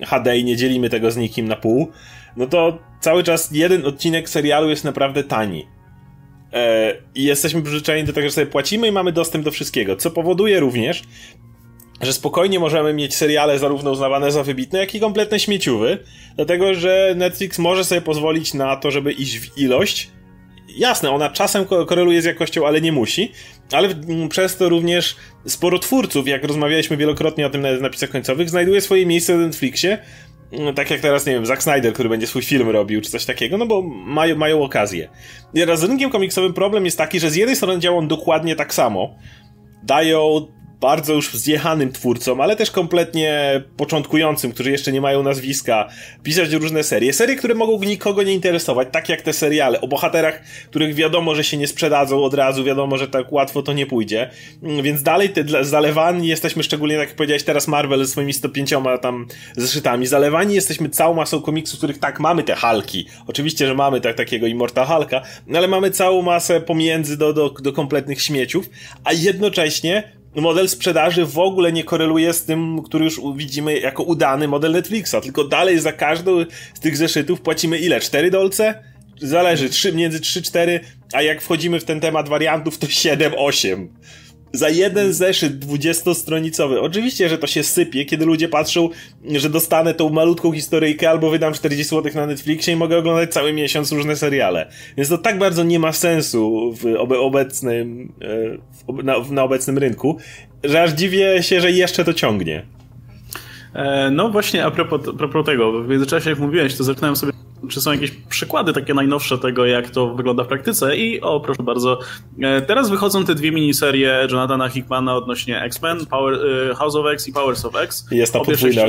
e, HD i nie dzielimy tego z nikim na pół, no to cały czas jeden odcinek serialu jest naprawdę tani. E, I jesteśmy przyzwyczajeni do tego, że sobie płacimy i mamy dostęp do wszystkiego, co powoduje również, że spokojnie możemy mieć seriale zarówno uznawane za wybitne, jak i kompletne śmieciuwy, dlatego że Netflix może sobie pozwolić na to, żeby iść w ilość. Jasne, ona czasem koreluje z jakością, ale nie musi, ale przez to również sporo twórców, jak rozmawialiśmy wielokrotnie o tym na napisach końcowych, znajduje swoje miejsce na Netflixie, no, tak jak teraz, nie wiem, Zack Snyder, który będzie swój film robił, czy coś takiego, no bo mają, mają okazję. I z rynkiem komiksowym problem jest taki, że z jednej strony działa on dokładnie tak samo, dają bardzo już zjechanym twórcom, ale też kompletnie początkującym, którzy jeszcze nie mają nazwiska, pisać różne serie. Serie, które mogą nikogo nie interesować, tak jak te seriale, o bohaterach, których wiadomo, że się nie sprzedadzą od razu, wiadomo, że tak łatwo to nie pójdzie. Mm, więc dalej te zalewani jesteśmy szczególnie, tak jak powiedziałeś teraz, Marvel ze swoimi 105 tam zeszytami. Zalewani jesteśmy całą masą komiksów, których tak, mamy te Halki. Oczywiście, że mamy tak, takiego Immortal Halka, ale mamy całą masę pomiędzy do, do, do kompletnych śmieciów, a jednocześnie model sprzedaży w ogóle nie koreluje z tym, który już widzimy jako udany model Netflixa, tylko dalej za każdą z tych zeszytów płacimy ile? 4 dolce? Zależy, 3, między 3-4, a jak wchodzimy w ten temat wariantów, to 7-8 za jeden zeszyt dwudziestostronicowy. Oczywiście, że to się sypie, kiedy ludzie patrzą, że dostanę tą malutką historyjkę albo wydam 40 zł na Netflixie i mogę oglądać cały miesiąc różne seriale. Więc to tak bardzo nie ma sensu w obecnym, e, na, obecnym rynku, że aż dziwię się, że jeszcze to ciągnie. E, no właśnie, a propos, a propos tego, w międzyczasie jak mówiłeś, to zerknąłem sobie czy są jakieś przykłady takie najnowsze tego, jak to wygląda w praktyce? I o, proszę bardzo, e, teraz wychodzą te dwie miniserie Jonathana Hickmana odnośnie X-Men, Power, e, House of X i Powers of X. Jest ta podwójna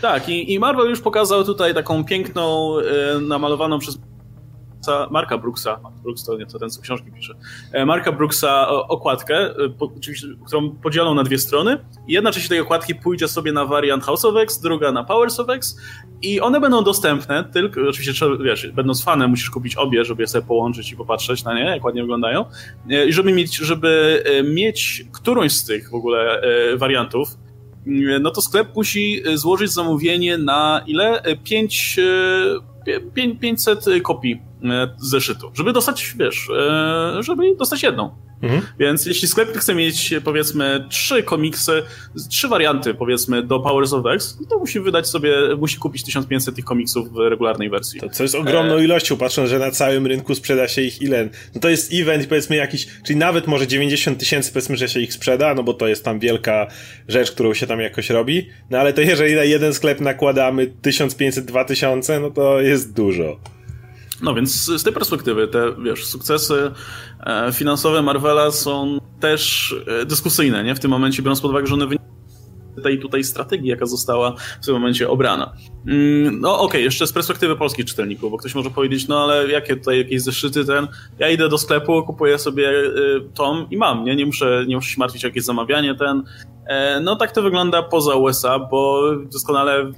Tak, i, i Marvel już pokazał tutaj taką piękną, namalowaną przez Marka Brooksa, Brooks to nie to ten, co książki pisze, e, Marka Brooksa okładkę, e, którą podzielą na dwie strony. Jedna część tej okładki pójdzie sobie na wariant House of X, druga na Powers of X i one będą dostępne, tylko oczywiście trzeba, wiesz, będąc fanem musisz kupić obie, żeby je sobie połączyć i popatrzeć na nie, jak ładnie wyglądają. E, I żeby mieć, żeby mieć którąś z tych w ogóle wariantów, no to sklep musi złożyć zamówienie na ile? 5 500 kopii zeszytu, żeby dostać, wiesz, e, żeby dostać jedną. Mhm. Więc jeśli sklep chce mieć, powiedzmy, trzy komiksy, trzy warianty, powiedzmy, do Powers of X, to musi wydać sobie, musi kupić 1500 tych komiksów w regularnej wersji. To co jest ogromną e... ilością, patrząc, że na całym rynku sprzeda się ich ile. No to jest event, powiedzmy, jakiś, czyli nawet może 90 tysięcy, powiedzmy, że się ich sprzeda, no bo to jest tam wielka rzecz, którą się tam jakoś robi. No ale to jeżeli na jeden sklep nakładamy 1500, 2000, no to jest dużo. No więc z tej perspektywy te, wiesz, sukcesy e, finansowe Marvela są też e, dyskusyjne, nie? W tym momencie, biorąc pod uwagę, że one wynikają tej tutaj strategii, jaka została w tym momencie obrana. Mm, no okej, okay, jeszcze z perspektywy polskich czytelników, bo ktoś może powiedzieć, no ale jakie tutaj jakieś zeszyty ten, ja idę do sklepu, kupuję sobie e, tom i mam, nie? Nie muszę, nie muszę się martwić o jakieś zamawianie ten. No tak to wygląda poza USA, bo doskonale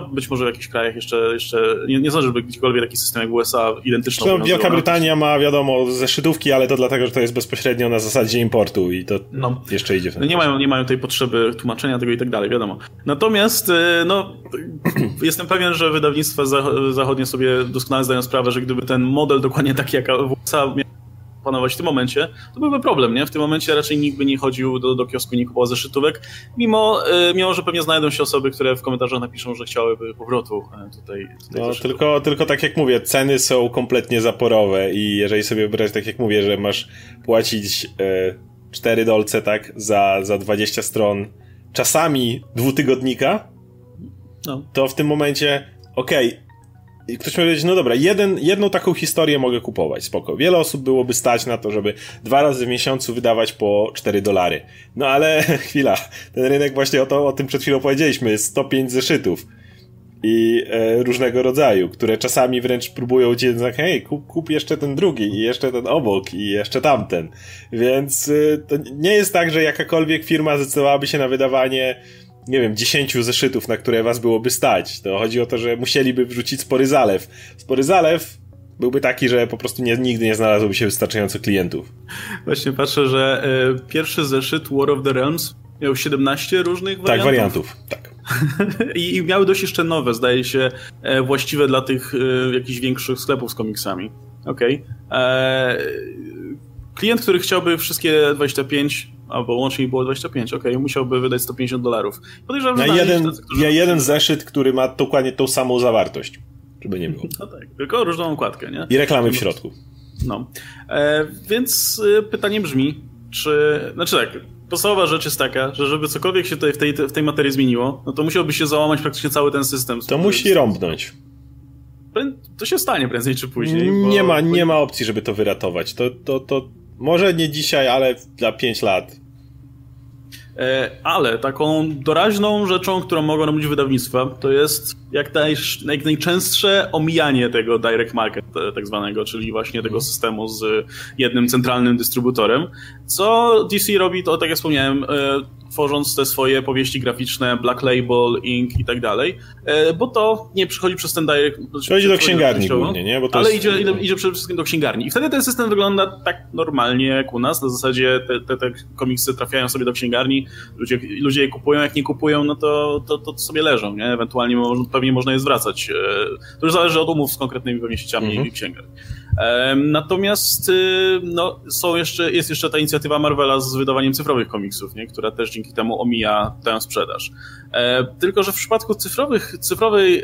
być może w jakichś krajach jeszcze, jeszcze nie, nie sądzę, żeby gdziekolwiek taki system jak USA identyczny. No, Wielka Brytania ma, wiadomo, zeszytówki, ale to dlatego, że to jest bezpośrednio na zasadzie importu i to no, jeszcze idzie w ten nie mają, nie mają tej potrzeby tłumaczenia tego i tak dalej, wiadomo. Natomiast, y, no, (clears throat) jestem pewien, że wydawnictwa zachodnie sobie doskonale zdają sprawę, że gdyby ten model dokładnie taki jak w USA panować w tym momencie, to byłby problem, nie? W tym momencie raczej nikt by nie chodził do, do kiosku, nie kupował zeszytówek, mimo, y, mimo, że pewnie znajdą się osoby, które w komentarzach napiszą, że chciałyby powrotu e, tutaj, tutaj No, tylko, tylko tak jak mówię, ceny są kompletnie zaporowe i jeżeli sobie wybrać, tak jak mówię, że masz płacić y, 4 dolce, tak, za, za 20 stron, czasami dwutygodnika, no. to w tym momencie, okej, okay, ktoś może powiedzieć, no dobra, jeden, jedną taką historię mogę kupować, spoko. Wiele osób byłoby stać na to, żeby dwa razy w miesiącu wydawać po 4 dolary. No ale (laughs) chwila, ten rynek właśnie o, to, o tym przed chwilą powiedzieliśmy, jest 105 zeszytów i e, różnego rodzaju, które czasami wręcz próbują cię tak, hej, kup, kup jeszcze ten drugi i jeszcze ten obok i jeszcze tamten. Więc e, to nie jest tak, że jakakolwiek firma zdecydowałaby się na wydawanie nie wiem, dziesięciu zeszytów, na które was byłoby stać. To chodzi o to, że musieliby wrzucić spory zalew. Spory zalew byłby taki, że po prostu nie, nigdy nie znalazłoby się wystarczająco klientów. Właśnie patrzę, że y, pierwszy zeszyt War of the Realms miał 17 różnych wariantów. Tak, wariantów, (laughs) tak. I, I, miały dość jeszcze nowe, zdaje się, e, właściwe dla tych e, jakichś większych sklepów z komiksami. Okej. Okay. Klient, który chciałby wszystkie 25 albo łącznie było 25, ok, musiałby wydać 150 dolarów. Podejrzewam, że ja jeden, tacy, którzy... ja jeden zeszyt, który ma dokładnie tą samą zawartość, żeby nie było. No tak, tylko różną okładkę, nie? I reklamy w środku. No. E, więc e, pytanie brzmi, czy... Znaczy tak, podstawowa rzecz jest taka, że żeby cokolwiek się tutaj w tej, w tej materii zmieniło, no to musiałby się załamać praktycznie cały ten system. To musi rąbnąć. To się stanie prędzej czy później. Nie, ma, nie ma opcji, żeby to wyratować. To, to, to może nie dzisiaj, ale za 5 lat. E, ale taką doraźną rzeczą, którą mogą robić wydawnictwa, to jest jak, naj, jak najczęstsze omijanie tego direct market e, tak zwanego, czyli właśnie tego mhm. systemu z jednym centralnym dystrybutorem. Co DC robi, to tak jak wspomniałem, tworząc te swoje powieści graficzne, Black Label, Ink i tak dalej, e, bo to nie przychodzi przez ten direct... To idzie do księgarni głównie, nie? ale jest... idzie, idzie przede wszystkim do księgarni. I wtedy ten system wygląda tak normalnie jak u nas, na zasadzie te, te, te komiksy trafiają sobie do księgarni, ludzie, ludzie je kupują, jak nie kupują, no to, to, to sobie leżą, nie? Ewentualnie pewnie można je zwracać. E, to już zależy od umów z konkretnymi pewnie sieciami mhm. i księgarni. Natomiast y, no, są jeszcze, jest jeszcze ta inicjatywa Marvela z wydawaniem cyfrowych komiksów, nie? która też dzięki temu omija tę sprzedaż. E, tylko, że w przypadku cyfrowych, cyfrowej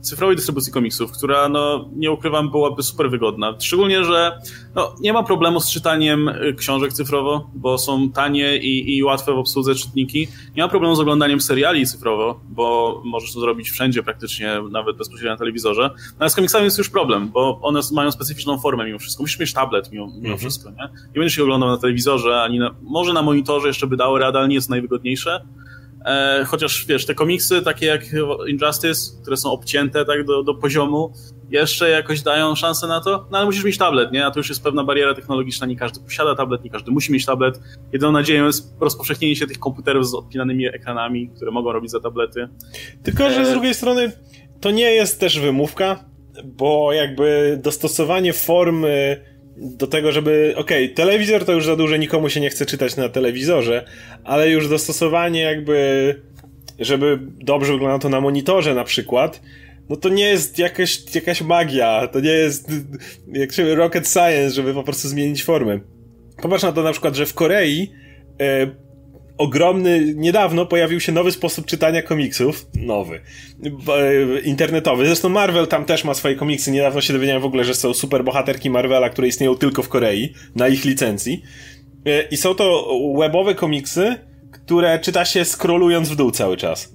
cyfrowej dystrybucji komiksów, która, no, nie ukrywam, byłaby super wygodna. Szczególnie, że no, nie ma problemu z czytaniem y, książek cyfrowo, bo są tanie i, i łatwe w obsłudze czytniki. Nie ma problemu z oglądaniem seriali cyfrowo, bo możesz to zrobić wszędzie praktycznie, nawet bezpośrednio na telewizorze. No, ale z komiksami jest już problem, bo one mają specyficzną formę mimo wszystko. Musisz mieć tablet mimo, mimo mhm. wszystko, nie? Nie będziesz się oglądał na telewizorze, ani na, może na monitorze jeszcze by dało radę, ale nie jest najwygodniejsze. E, chociaż wiesz, te komiksy takie jak Injustice, które są obcięte tak do, do poziomu, jeszcze jakoś dają szansę na to, no ale musisz mieć tablet, nie? A to już jest pewna bariera technologiczna, nie każdy posiada tablet, nie każdy musi mieć tablet. Jedyną nadzieją jest rozpowszechnienie się tych komputerów z odpinanymi ekranami, które mogą robić za tablety. Tylko, że z e, drugiej strony to nie jest też wymówka, bo jakby dostosowanie formy do tego, żeby, okej, okay, telewizor to już za duże, nikomu się nie chce czytać na telewizorze, ale już dostosowanie jakby, żeby dobrze wyglądało to na monitorze na przykład, no to nie jest jakaś, jakaś magia, to nie jest jak się rocket science, żeby po prostu zmienić formę. Popatrz na to na przykład, że w Korei e, ogromny, niedawno pojawił się nowy sposób czytania komiksów, nowy, e, internetowy. Zresztą Marvel tam też ma swoje komiksy. Niedawno się dowiedziałem w ogóle, że są super bohaterki Marvela, które istnieją tylko w Korei, na ich licencji. E, I są to webowe komiksy, które czyta się scrollując w dół cały czas.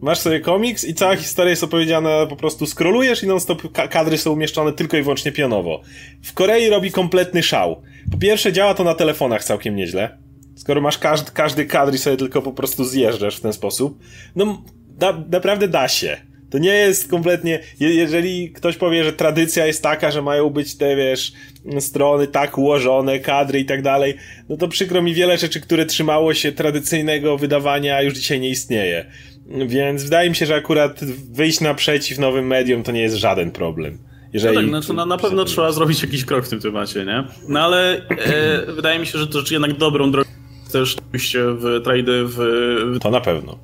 Masz sobie komiks i cała historia jest opowiedziana, po prostu scrollujesz i non-stop kadry są umieszczone tylko i wyłącznie pionowo. W Korei robi kompletny szał. Po pierwsze działa to na telefonach całkiem nieźle Skoro masz każdy, każdy kadr i sobie tylko po prostu zjeżdżasz w ten sposób, no da, naprawdę da się. To nie jest kompletnie, jeżeli ktoś powie, że tradycja jest taka, że mają być te, wiesz, strony tak ułożone, kadry i tak dalej, no to przykro mi wiele rzeczy, które trzymało się tradycyjnego wydawania już dzisiaj nie istnieje. Więc wydaje mi się, że akurat wyjść naprzeciw nowym medium to nie jest żaden problem. Jeżeli... No tak, znaczy na, na pewno trzeba zrobić jakiś krok w tym temacie, nie? No ale e, wydaje mi się, że to jednak dobrą drogą też oczywiście w trady w, w... To na pewno.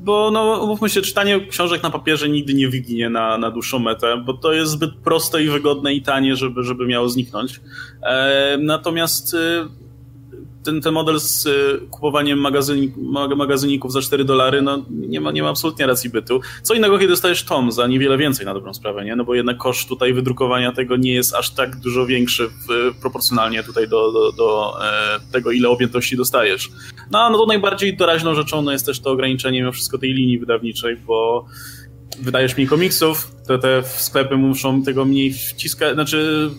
Bo no, umówmy się, czytanie książek na papierze nigdy nie wyginie na, na dłuższą metę, bo to jest zbyt proste i wygodne i tanie, żeby, żeby miało zniknąć. E, natomiast e, ten, ten model z y, kupowaniem magazynik, magazyników za 4 dolary, no nie ma, nie ma absolutnie racji bytu. Co innego, kiedy dostajesz tom za niewiele więcej na dobrą sprawę, nie? No bo jednak koszt tutaj wydrukowania tego nie jest aż tak dużo większy w, proporcjonalnie tutaj do, do, do e, tego, ile objętości dostajesz. No, no to najbardziej doraźną rzeczą no, jest też to ograniczenie mimo wszystko tej linii wydawniczej, bo wydajesz mniej komiksów, to te sklepy muszą tego mniej wciskać, znaczy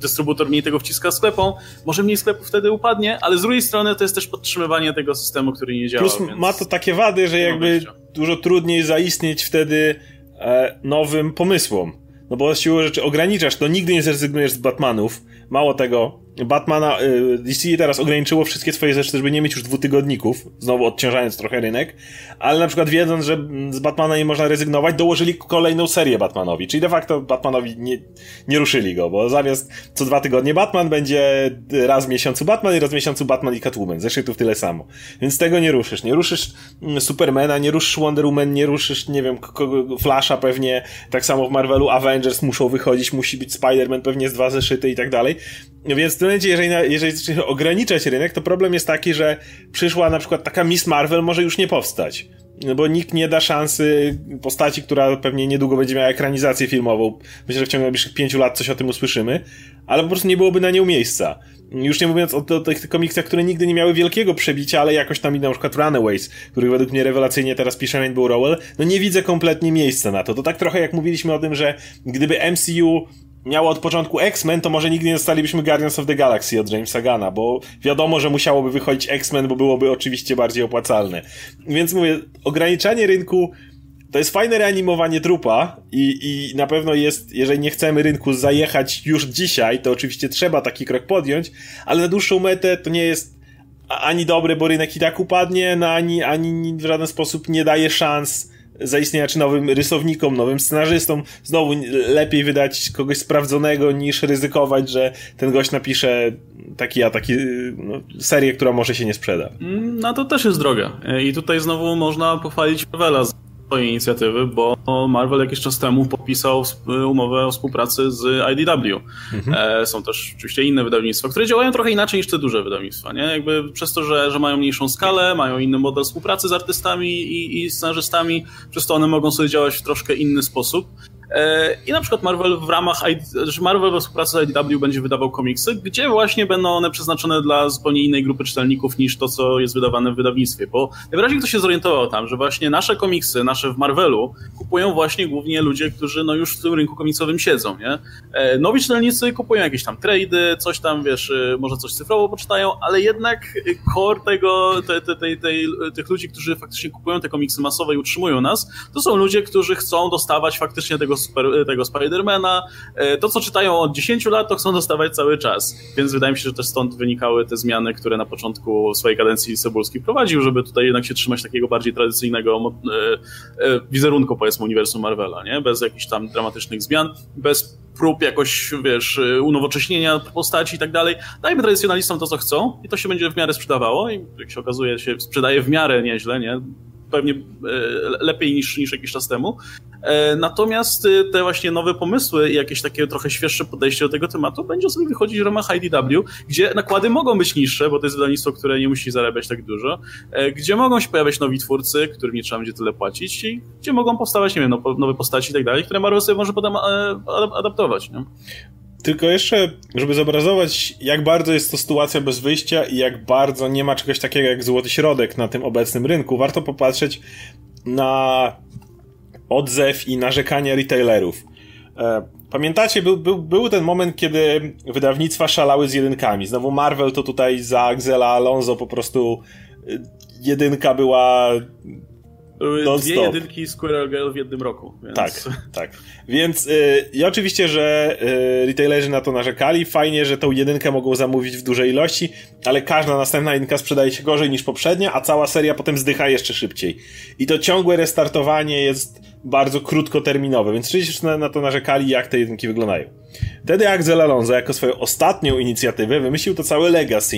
dystrybutor mniej tego wciska sklepom, może mniej sklepów wtedy upadnie, ale z drugiej strony to jest też podtrzymywanie tego systemu, który nie działa. Plus ma to takie wady, że jakby dużo trudniej zaistnieć wtedy e, nowym pomysłom. No bo siłą rzeczy ograniczasz, to nigdy nie zrezygnujesz z Batmanów. Mało tego, Batmana, y, DC teraz ograniczyło wszystkie swoje rzeczy, żeby nie mieć już dwutygodników, znowu odciążając trochę rynek, ale na przykład wiedząc, że z Batmana nie można rezygnować, dołożyli kolejną serię Batmanowi, czyli de facto Batmanowi nie, nie ruszyli go, bo zamiast co dwa tygodnie Batman będzie raz w miesiącu Batman i raz w miesiącu Batman i Catwoman, zeszytów tyle samo. Więc tego nie ruszysz. Nie ruszysz mm, Supermana, nie ruszysz Wonder Woman, nie ruszysz, nie wiem, Flasha pewnie, tak samo w Marvelu Avengers muszą wychodzić, musi być Spider-Man pewnie z dwa zeszyty i tak dalej. Więc w tym momencie, jeżeli, jeżeli ograniczać rynek, to problem jest taki, że przyszła na przykład taka Miss Marvel może już nie powstać. No bo nikt nie da szansy postaci, która pewnie niedługo będzie miała ekranizację filmową. Myślę, że w ciągu najbliższych pięciu lat coś o tym usłyszymy, ale po prostu nie byłoby na nią miejsca. Już nie mówiąc o, o tych komiksach, które nigdy nie miały wielkiego przebicia, ale jakoś tam na przykład Runaways, który według mnie rewelacyjnie teraz pisze Rainbow Rowell, no nie widzę kompletnie miejsca na to. To tak trochę jak mówiliśmy o tym, że gdyby MCU miało od początku X-Men, to może nigdy nie dostalibyśmy Guardians of the Galaxy od Jamesa Gana, bo wiadomo, że musiałoby wychodzić X-Men, bo byłoby oczywiście bardziej opłacalne. Więc mówię, ograniczanie rynku to jest fajne reanimowanie trupa i, i na pewno jest, jeżeli nie chcemy rynku zajechać już dzisiaj, to oczywiście trzeba taki krok podjąć, ale na dłuższą metę to nie jest ani dobre, bo rynek i tak upadnie, no ani, ani w żaden sposób nie daje szans zaistnienia czy nowym rysownikom, nowym scenarzystom. Znowu lepiej wydać kogoś sprawdzonego niż ryzykować, że ten gość napisze taki a taki no, serię, która może się nie sprzeda. Mm, no to też jest droga. I tutaj znowu można pochwalić Marvela swojej inicjatywy, bo Marvel jakiś czas temu podpisał umowę o współpracy z IDW. Mhm. E, są też oczywiście inne wydawnictwa, które działają trochę inaczej niż te duże wydawnictwa. Nie? Jakby przez to, że, że mają mniejszą skalę, mają inny model współpracy z artystami i, i scenarzystami, przez to one mogą sobie działać w troszkę inny sposób. E, I na przykład Marvel w ramach, Marvel we współpracy z IDW będzie wydawał komiksy, gdzie właśnie będą one przeznaczone dla zupełnie innej grupy czytelników niż to, co jest wydawane w wydawnictwie. Bo najwyraźniej ktoś się zorientował tam, że właśnie nasze komiksy, nasze w Marvelu, kupują właśnie głównie ludzie, którzy no już w tym rynku komiksowym siedzą, nie? E, nowi czytelnicy kupują jakieś tam trady, coś tam, wiesz, e, może coś cyfrowo poczytają, ale jednak core tego, te, te, te, tej, tych ludzi, którzy faktycznie kupują te komiksy masowe i utrzymują nas, to są ludzie, którzy chcą dostawać faktycznie tego super, tego Spidermana. E, to, co czytają od 10 lat, to chcą dostawać cały czas. Więc wydaje mi się, że też stąd wynikały te zmiany, które na początku swojej kadencji Cebulski prowadził, żeby tutaj jednak się trzymać takiego bardziej tradycyjnego e, e, wizerunku, powiedzmy, uniwersum Marvela, nie? Bez jakichś tam dramatycznych zmian, bez prób jakoś, wiesz, unowocześnienia postaci i tak dalej. Dajmy tradycjonalistom to, co chcą i to się będzie w miarę sprzedawało i jak się okazuje, się sprzedaje w miarę nieźle, nie? Pewnie lepiej niż, niż jakiś czas temu. E, natomiast y, te właśnie nowe pomysły i jakieś takie trochę świeższe podejście do tego tematu będzie sobie wychodzić w ramach IDW, gdzie nakłady mogą być niższe, bo to jest wydawnictwo, które nie musi zarabiać tak dużo, e, gdzie mogą się pojawiać nowi twórcy, którym nie trzeba będzie tyle płacić i gdzie mogą powstawać, nie wiem, no, nowe postaci i tak dalej, które Marvel sobie może potem e, adaptować. Nie? Tylko jeszcze, żeby zobrazować, jak bardzo jest to sytuacja bez wyjścia i jak bardzo nie ma czegoś takiego jak złoty środek na tym obecnym rynku, warto popatrzeć na odzew i narzekania retailerów. E, pamiętacie, był, był, był ten moment, kiedy wydawnictwa szalały z jedynkami. Znowu Marvel to tutaj za Axela Alonso po prostu e, jedynka była były non dwie stop. jedynki Squirrel Girl w jednym roku. Więc... Tak, tak. Więc yy, i oczywiście, że yy, retailerzy na to narzekali. Fajnie, że tą jedynkę mogą zamówić w dużej ilości, ale każda następna jedynka sprzedaje się gorzej niż poprzednia, a cała seria potem zdycha jeszcze szybciej. I to ciągłe restartowanie jest bardzo krótkoterminowe, więc oczywiście na, na to narzekali, jak te jedynki wyglądają. Wtedy Axel Alonso jako swoją ostatnią inicjatywę wymyślił to całe Legacy,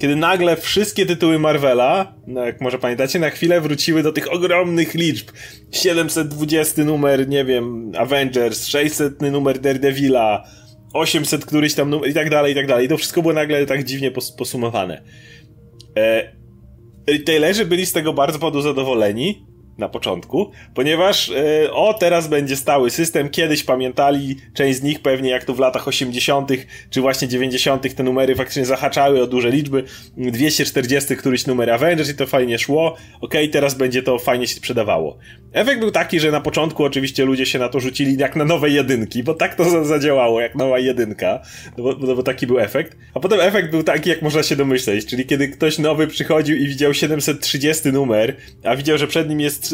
kiedy nagle wszystkie tytuły Marvela, no jak może pamiętacie, na chwilę wróciły do tych ogromnych liczb. 720 numer, nie wiem, Avengers, 600 numer Daredevila, 800 któryś tam numer i tak dalej, i tak dalej. I to wszystko było nagle tak dziwnie pos posumowane. E, retailerzy byli z tego bardzo zadowoleni, na początku, ponieważ yy, o, teraz będzie stały system. Kiedyś pamiętali, część z nich pewnie jak to w latach 80., czy właśnie 90., te numery faktycznie zahaczały o duże liczby. 240 któryś numer Avengers i to fajnie szło. Ok, teraz będzie to fajnie się sprzedawało. Efekt był taki, że na początku oczywiście ludzie się na to rzucili jak na nowe jedynki, bo tak to zadziałało, jak nowa jedynka, no bo, no bo taki był efekt. A potem efekt był taki, jak można się domyśleć, czyli kiedy ktoś nowy przychodził i widział 730 numer, a widział, że przed nim jest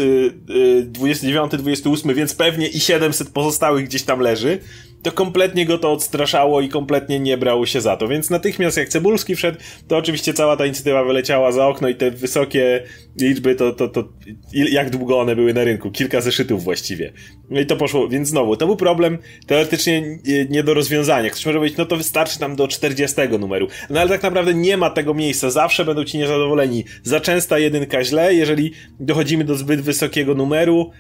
29, 28, y, więc pewnie i 700 pozostałych gdzieś tam leży, to kompletnie go to odstraszało i kompletnie nie brał się za to. Więc natychmiast jak Cebulski wszedł, to oczywiście cała ta inicjatywa wyleciała za okno i te wysokie liczby, to, to, to jak długo one były na rynku? Kilka zeszytów właściwie. No i to poszło, więc znowu, to był problem teoretycznie nie do rozwiązania. Ktoś może powiedzieć, no to wystarczy nam do 40 numeru. No ale tak naprawdę nie ma tego miejsca. Zawsze będą ci niezadowoleni. Za częsta jedynka źle, jeżeli dochodzimy do zbyt wysokiego numeru,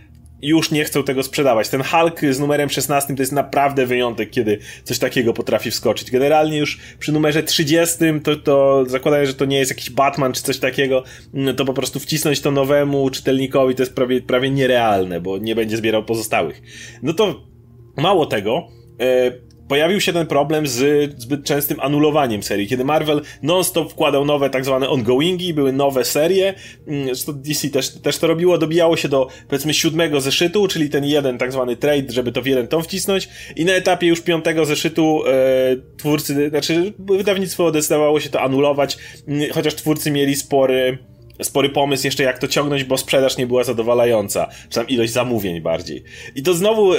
już nie chcą tego sprzedawać. Ten Hulk z numerem 16 to jest naprawdę wyjątek, kiedy coś takiego potrafi wskoczyć. Generalnie już przy numerze 30 to, to zakładając, że to nie jest jakiś Batman czy coś takiego, no to po prostu wcisnąć to nowemu czytelnikowi to jest prawie, prawie nierealne, bo nie będzie zbierał pozostałych. No to mało tego, e, pojawił się ten problem z zbyt częstym anulowaniem serii, kiedy Marvel non-stop wkładał nowe tak zwane ongoingi, były nowe serie, mm, DC też, też to robiło, dobijało się do powiedzmy siódmego zeszytu, czyli ten jeden tak zwany trade, żeby to w jeden tom wcisnąć. I na etapie już piątego zeszytu e, twórcy, znaczy wydawnictwo decydowało się to anulować, mm, chociaż twórcy mieli spory spory pomysł jeszcze jak to ciągnąć, bo sprzedaż nie była zadowalająca, czy tam ilość zamówień bardziej. I to znowu y,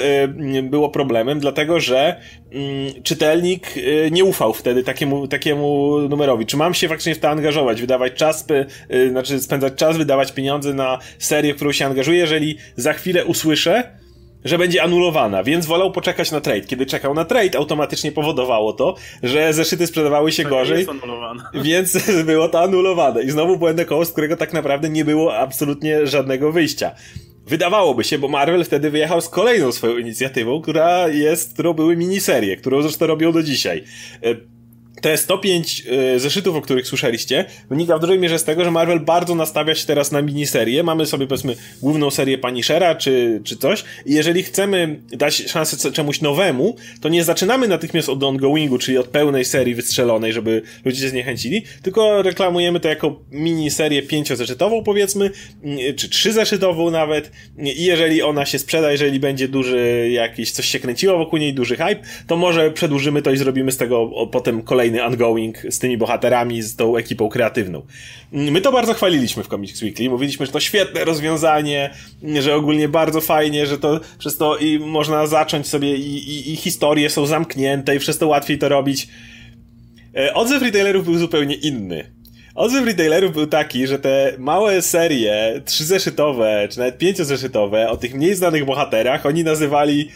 było problemem, dlatego że y, czytelnik y, nie ufał wtedy takiemu, takiemu numerowi. Czy mam się faktycznie w to angażować, wydawać czas, y, znaczy spędzać czas, wydawać pieniądze na serię, w którą się angażuję, jeżeli za chwilę usłyszę, że będzie anulowana, więc wolał poczekać na trade. Kiedy czekał na trade, automatycznie powodowało to, że zeszyty sprzedawały się To gorzej, (laughs) więc (laughs) było to anulowane. I znowu błędne koło, z którego tak naprawdę nie było absolutnie żadnego wyjścia. Wydawałoby się, bo Marvel wtedy wyjechał z kolejną swoją inicjatywą, która jest, którą były miniserie, którą zresztą robią do dzisiaj. Te 105 y, zeszytów, o których słyszeliście, wynika w dużej mierze z tego, że Marvel bardzo nastawia się teraz na miniserię. Mamy sobie, powiedzmy, główną serię Punishera czy, czy coś i jeżeli chcemy dać szansę czemuś nowemu, to nie zaczynamy natychmiast od ongoingu, czyli od pełnej serii wystrzelonej, żeby ludzie się zniechęcili, tylko reklamujemy to jako miniserię pięciozeszytową, powiedzmy, y, czy trzyzeszytową nawet i jeżeli ona się sprzeda, jeżeli będzie duży jakiś, coś się kręciło wokół niej, duży hype, to może przedłużymy to i zrobimy z tego potem kolejny kolejny ongoing z tymi bohaterami, z tą ekipą kreatywną. My to bardzo chwaliliśmy w Comics Weekly, mówiliśmy, że to świetne rozwiązanie, że ogólnie bardzo fajnie, że to przez to i można zacząć sobie i, i, i historie są zamknięte i przez to łatwiej to robić. E, odzew retailerów był zupełnie inny. Odzew retailerów był taki, że te małe serie, trzyzeszytowe, czy nawet pięciozeszytowe, o tych mniej znanych bohaterach, oni nazywali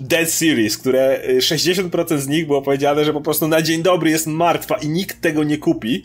Dead Series, które 60% y, z nich było powiedziane, że po prostu na dzień dobry jest martwa i nikt tego nie kupi.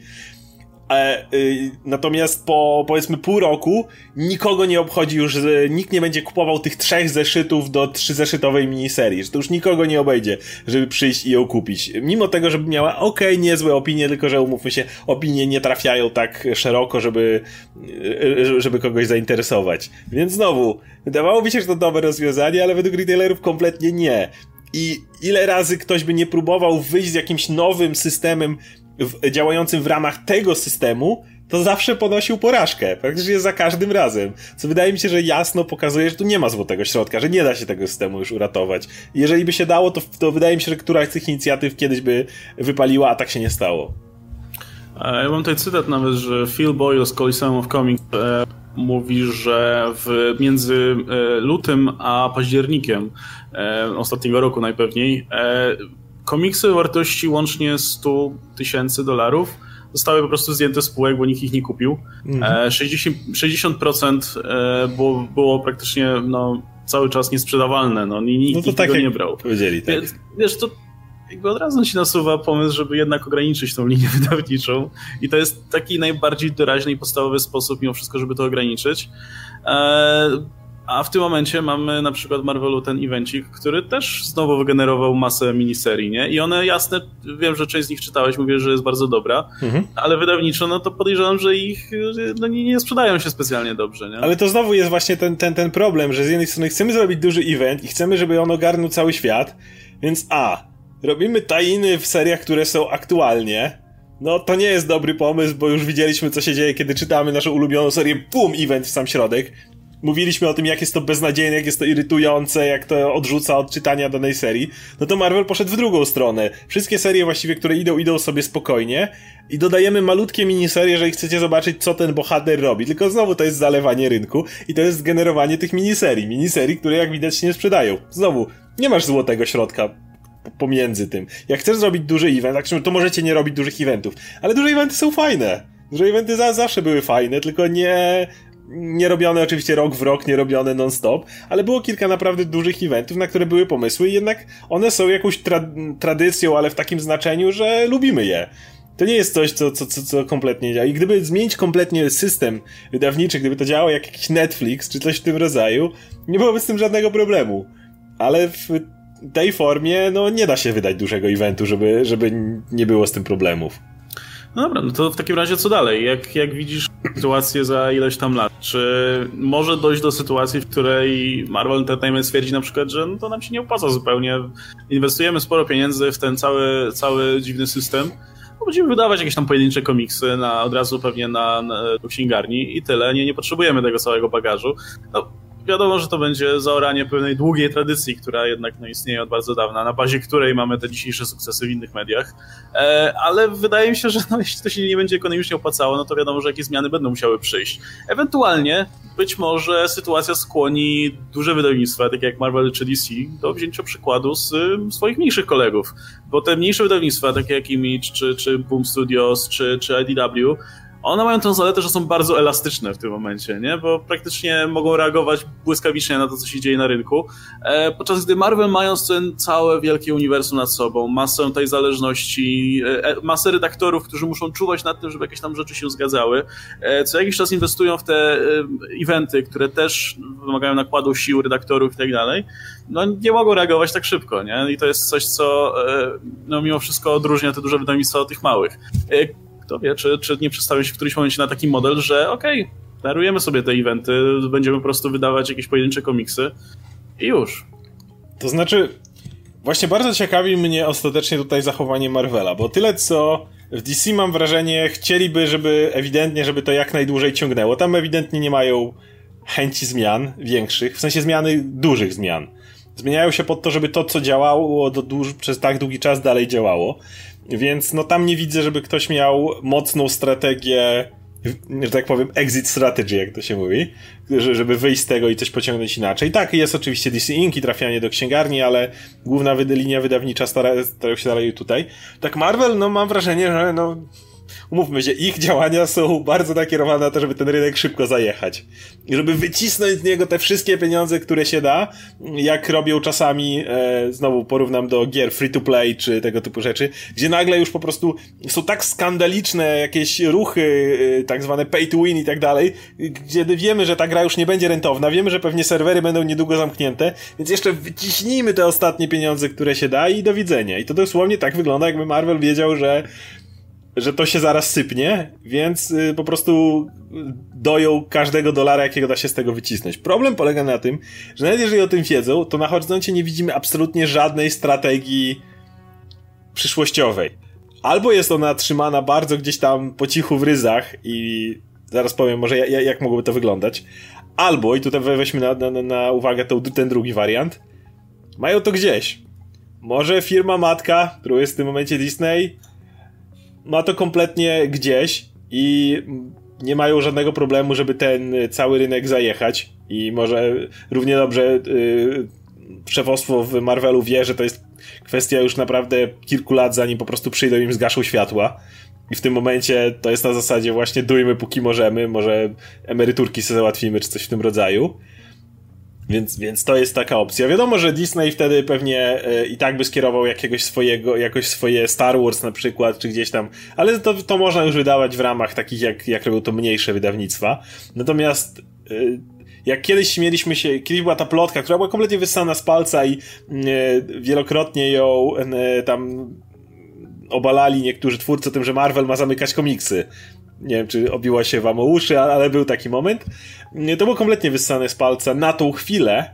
E, y, natomiast po powiedzmy pół roku nikogo nie obchodzi już, nikt nie będzie kupował tych trzech zeszytów do trzyzeszytowej miniserii, że to już nikogo nie obejdzie, żeby przyjść i ją kupić. Mimo tego, żeby miała ok, niezłe opinie, tylko że umówmy się, opinie nie trafiają tak szeroko, żeby, y, żeby kogoś zainteresować. Więc znowu, wydawało mi się, że to dobre rozwiązanie, ale według retailerów kompletnie nie. I ile razy ktoś by nie próbował wyjść z jakimś nowym systemem w, działającym w ramach tego systemu, to zawsze ponosił porażkę, praktycznie za każdym razem. Co wydaje mi się, że jasno pokazuje, że tu nie ma złotego środka, że nie da się tego systemu już uratować. Jeżeli by się dało, to, to wydaje mi się, że któraś z tych inicjatyw kiedyś by wypaliła, a tak się nie stało. Ja mam tutaj cytat nawet, że Phil Boyle z Coliseum of Comics e, mówi, że w, między e, lutym a październikiem e, ostatniego roku najpewniej e, komiksy o wartości łącznie 100 tysięcy dolarów zostały po prostu zdjęte z półek, bo nikt ich nie kupił. Mhm. 60%, 60% było, było praktycznie no, cały czas niesprzedawalne, no, nikt, no to tak tego nie brał. Powiedzieli, tak. Wiesz, wiesz, to jakby od razu się nasuwa pomysł, żeby jednak ograniczyć tą linię (laughs) wydawniczą i to jest taki najbardziej doraźny i podstawowy sposób mimo wszystko, żeby to ograniczyć. A w tym momencie mamy na przykład Marvelu ten evencik, który też znowu wygenerował masę miniserii, nie? I one jasne, wiem, że część z nich czytałeś, mówię, że jest bardzo dobra, mhm. ale wydawniczo, no to podejrzewam, że ich no, nie, nie sprzedają się specjalnie dobrze, nie? Ale to znowu jest właśnie ten, ten, ten problem, że z jednej strony chcemy zrobić duży event i chcemy, żeby on ogarnął cały świat, więc a, robimy tajiny w seriach, które są aktualnie, no to nie jest dobry pomysł, bo już widzieliśmy co się dzieje, kiedy czytamy naszą ulubioną serię, pum, event w sam środek mówiliśmy o tym, jak jest to beznadziejne, jak jest to irytujące, jak to odrzuca od czytania danej serii, no to Marvel poszedł w drugą stronę. Wszystkie serie właściwie, które idą, idą sobie spokojnie i dodajemy malutkie miniserie, jeżeli chcecie zobaczyć, co ten bohater robi. Tylko znowu to jest zalewanie rynku i to jest generowanie tych miniserii. Miniserii, które jak widać się nie sprzedają. Znowu, nie masz złotego środka pomiędzy tym. Jak chcesz zrobić duży event, tak, to możecie nie robić dużych eventów, ale duże eventy są fajne. Duże eventy za, zawsze były fajne, tylko nie, nie robione oczywiście rok w rok, nie robione non-stop, ale było kilka naprawdę dużych eventów, na które były pomysły i jednak one są jakąś tra tradycją, ale w takim znaczeniu, że lubimy je. To nie jest coś, co, co, co, co kompletnie działa. I gdyby zmienić kompletnie system wydawniczy, gdyby to działało jak jakiś Netflix, czy coś w tym rodzaju, nie byłoby z tym żadnego problemu. Ale w tej formie, no nie da się wydać dużego eventu, żeby, żeby nie było z tym problemów. No dobra, no to w takim razie co dalej? Jak, jak widzisz sytuację za ileś tam lat? Czy może dojść do sytuacji, w której Marvel Entertainment stwierdzi na przykład, że no to nam się nie opłaca zupełnie, inwestujemy sporo pieniędzy w ten cały, cały dziwny system, no będziemy wydawać jakieś tam pojedyncze komiksy na, od razu pewnie na, na księgarni i tyle, nie, nie potrzebujemy tego całego bagażu. No, wiadomo, że to będzie zaoranie pewnej długiej tradycji, która jednak no, istnieje od bardzo dawna, na bazie której mamy te dzisiejsze sukcesy w innych mediach. E, ale wydaje mi się, że no, (laughs) jeśli to się nie będzie ekonomicznie opłacało, no to wiadomo, że jakieś zmiany będą musiały przyjść. Ewentualnie być może sytuacja skłoni duże wydawnictwa, takie jak Marvel czy DC, do wzięcia przykładu z swoich mniejszych kolegów. Bo te mniejsze wydawnictwa, takie jak Image, czy, czy Boom Studios, czy, czy IDW, one mają tę zaletę, że są bardzo elastyczne w tym momencie, nie? Bo praktycznie mogą reagować błyskawicznie na to, co się dzieje na rynku. E, podczas gdy Marvel, mając ten całe wielkie uniwersum nad sobą, masę tej zależności, e, e masę redaktorów, którzy muszą czuwać nad tym, żeby jakieś tam rzeczy się zgadzały, co jakiś czas inwestują w te eventy, które też wymagają nakładu sił redaktorów i tak dalej, no nie mogą reagować tak szybko, nie? I to jest coś, co no mimo wszystko odróżnia te duże wydawnictwa od tych małych kto wie, czy, czy nie przedstawią się w którymś momencie na taki model, że okej, okay, darujemy sobie te eventy, będziemy po prostu wydawać jakieś pojedyncze komiksy i już. To znaczy, właśnie bardzo ciekawi mnie ostatecznie tutaj zachowanie Marvela, bo tyle co w DC mam wrażenie, chcieliby, żeby ewidentnie, żeby to jak najdłużej ciągnęło. Tam ewidentnie nie mają chęci zmian większych, w sensie zmiany dużych zmian. Zmieniają się pod to, żeby to, co działało do duż, przez tak długi czas dalej działało. Więc no tam nie widzę, żeby ktoś miał mocną strategię, że tak powiem, exit strategy, jak to się mówi, żeby wyjść z tego i coś pociągnąć inaczej. Tak, jest oczywiście DC Ink i trafianie do księgarni, ale główna linia wydawnicza stara, starają się dalej tutaj. Tak Marvel, no mam wrażenie, że no umówmy się, ich działania są bardzo nakierowane na to, żeby ten rynek szybko zajechać. I żeby wycisnąć z niego te wszystkie pieniądze, które się da, jak robią czasami, e, znowu porównam do gier free to play, czy tego typu rzeczy, gdzie nagle już po prostu są tak skandaliczne jakieś ruchy, e, tak zwane pay to win i tak dalej, gdzie wiemy, że ta gra już nie będzie rentowna, wiemy, że pewnie serwery będą niedługo zamknięte, więc jeszcze wyciśnijmy te ostatnie pieniądze, które się da i do widzenia. I to dosłownie tak wygląda, jakby Marvel wiedział, że że to się zaraz sypnie, więc y, po prostu doją każdego dolara, jakiego da się z tego wycisnąć. Problem polega na tym, że nawet jeżeli o tym wiedzą, to na horyzoncie nie widzimy absolutnie żadnej strategii przyszłościowej. Albo jest ona trzymana bardzo gdzieś tam po cichu w ryzach i zaraz powiem może jak, mogłoby to wyglądać. Albo, i tutaj weźmy na, na, na uwagę to, ten drugi wariant, mają to gdzieś. Może firma matka, którą jest w tym momencie Disney, ma to kompletnie gdzieś i nie mają żadnego problemu, żeby ten cały rynek zajechać i może równie dobrze yy, szefostwo w Marvelu wie, że to jest kwestia już naprawdę kilku lat, zanim po prostu przyjdą im zgaszą światła. I w tym momencie to jest na zasadzie właśnie dujmy póki możemy, może emeryturki sobie załatwimy, czy coś w tym rodzaju. Więc, więc to jest taka opcja. Wiadomo, że Disney wtedy pewnie e, i tak by skierował jakiegoś swojego, jakoś swoje Star Wars na przykład, czy gdzieś tam, ale to, to można już wydawać w ramach takich, jak, jak robią to mniejsze wydawnictwa. Natomiast e, jak kiedyś śmieliśmy się, kiedyś była ta plotka, która była kompletnie wyssana z palca i e, wielokrotnie ją tam obalali niektórzy twórcy tym, że Marvel ma zamykać komiksy nie wiem, czy obiła się wam o uszy, ale był taki moment. To było kompletnie wyssane z palca na tą chwilę,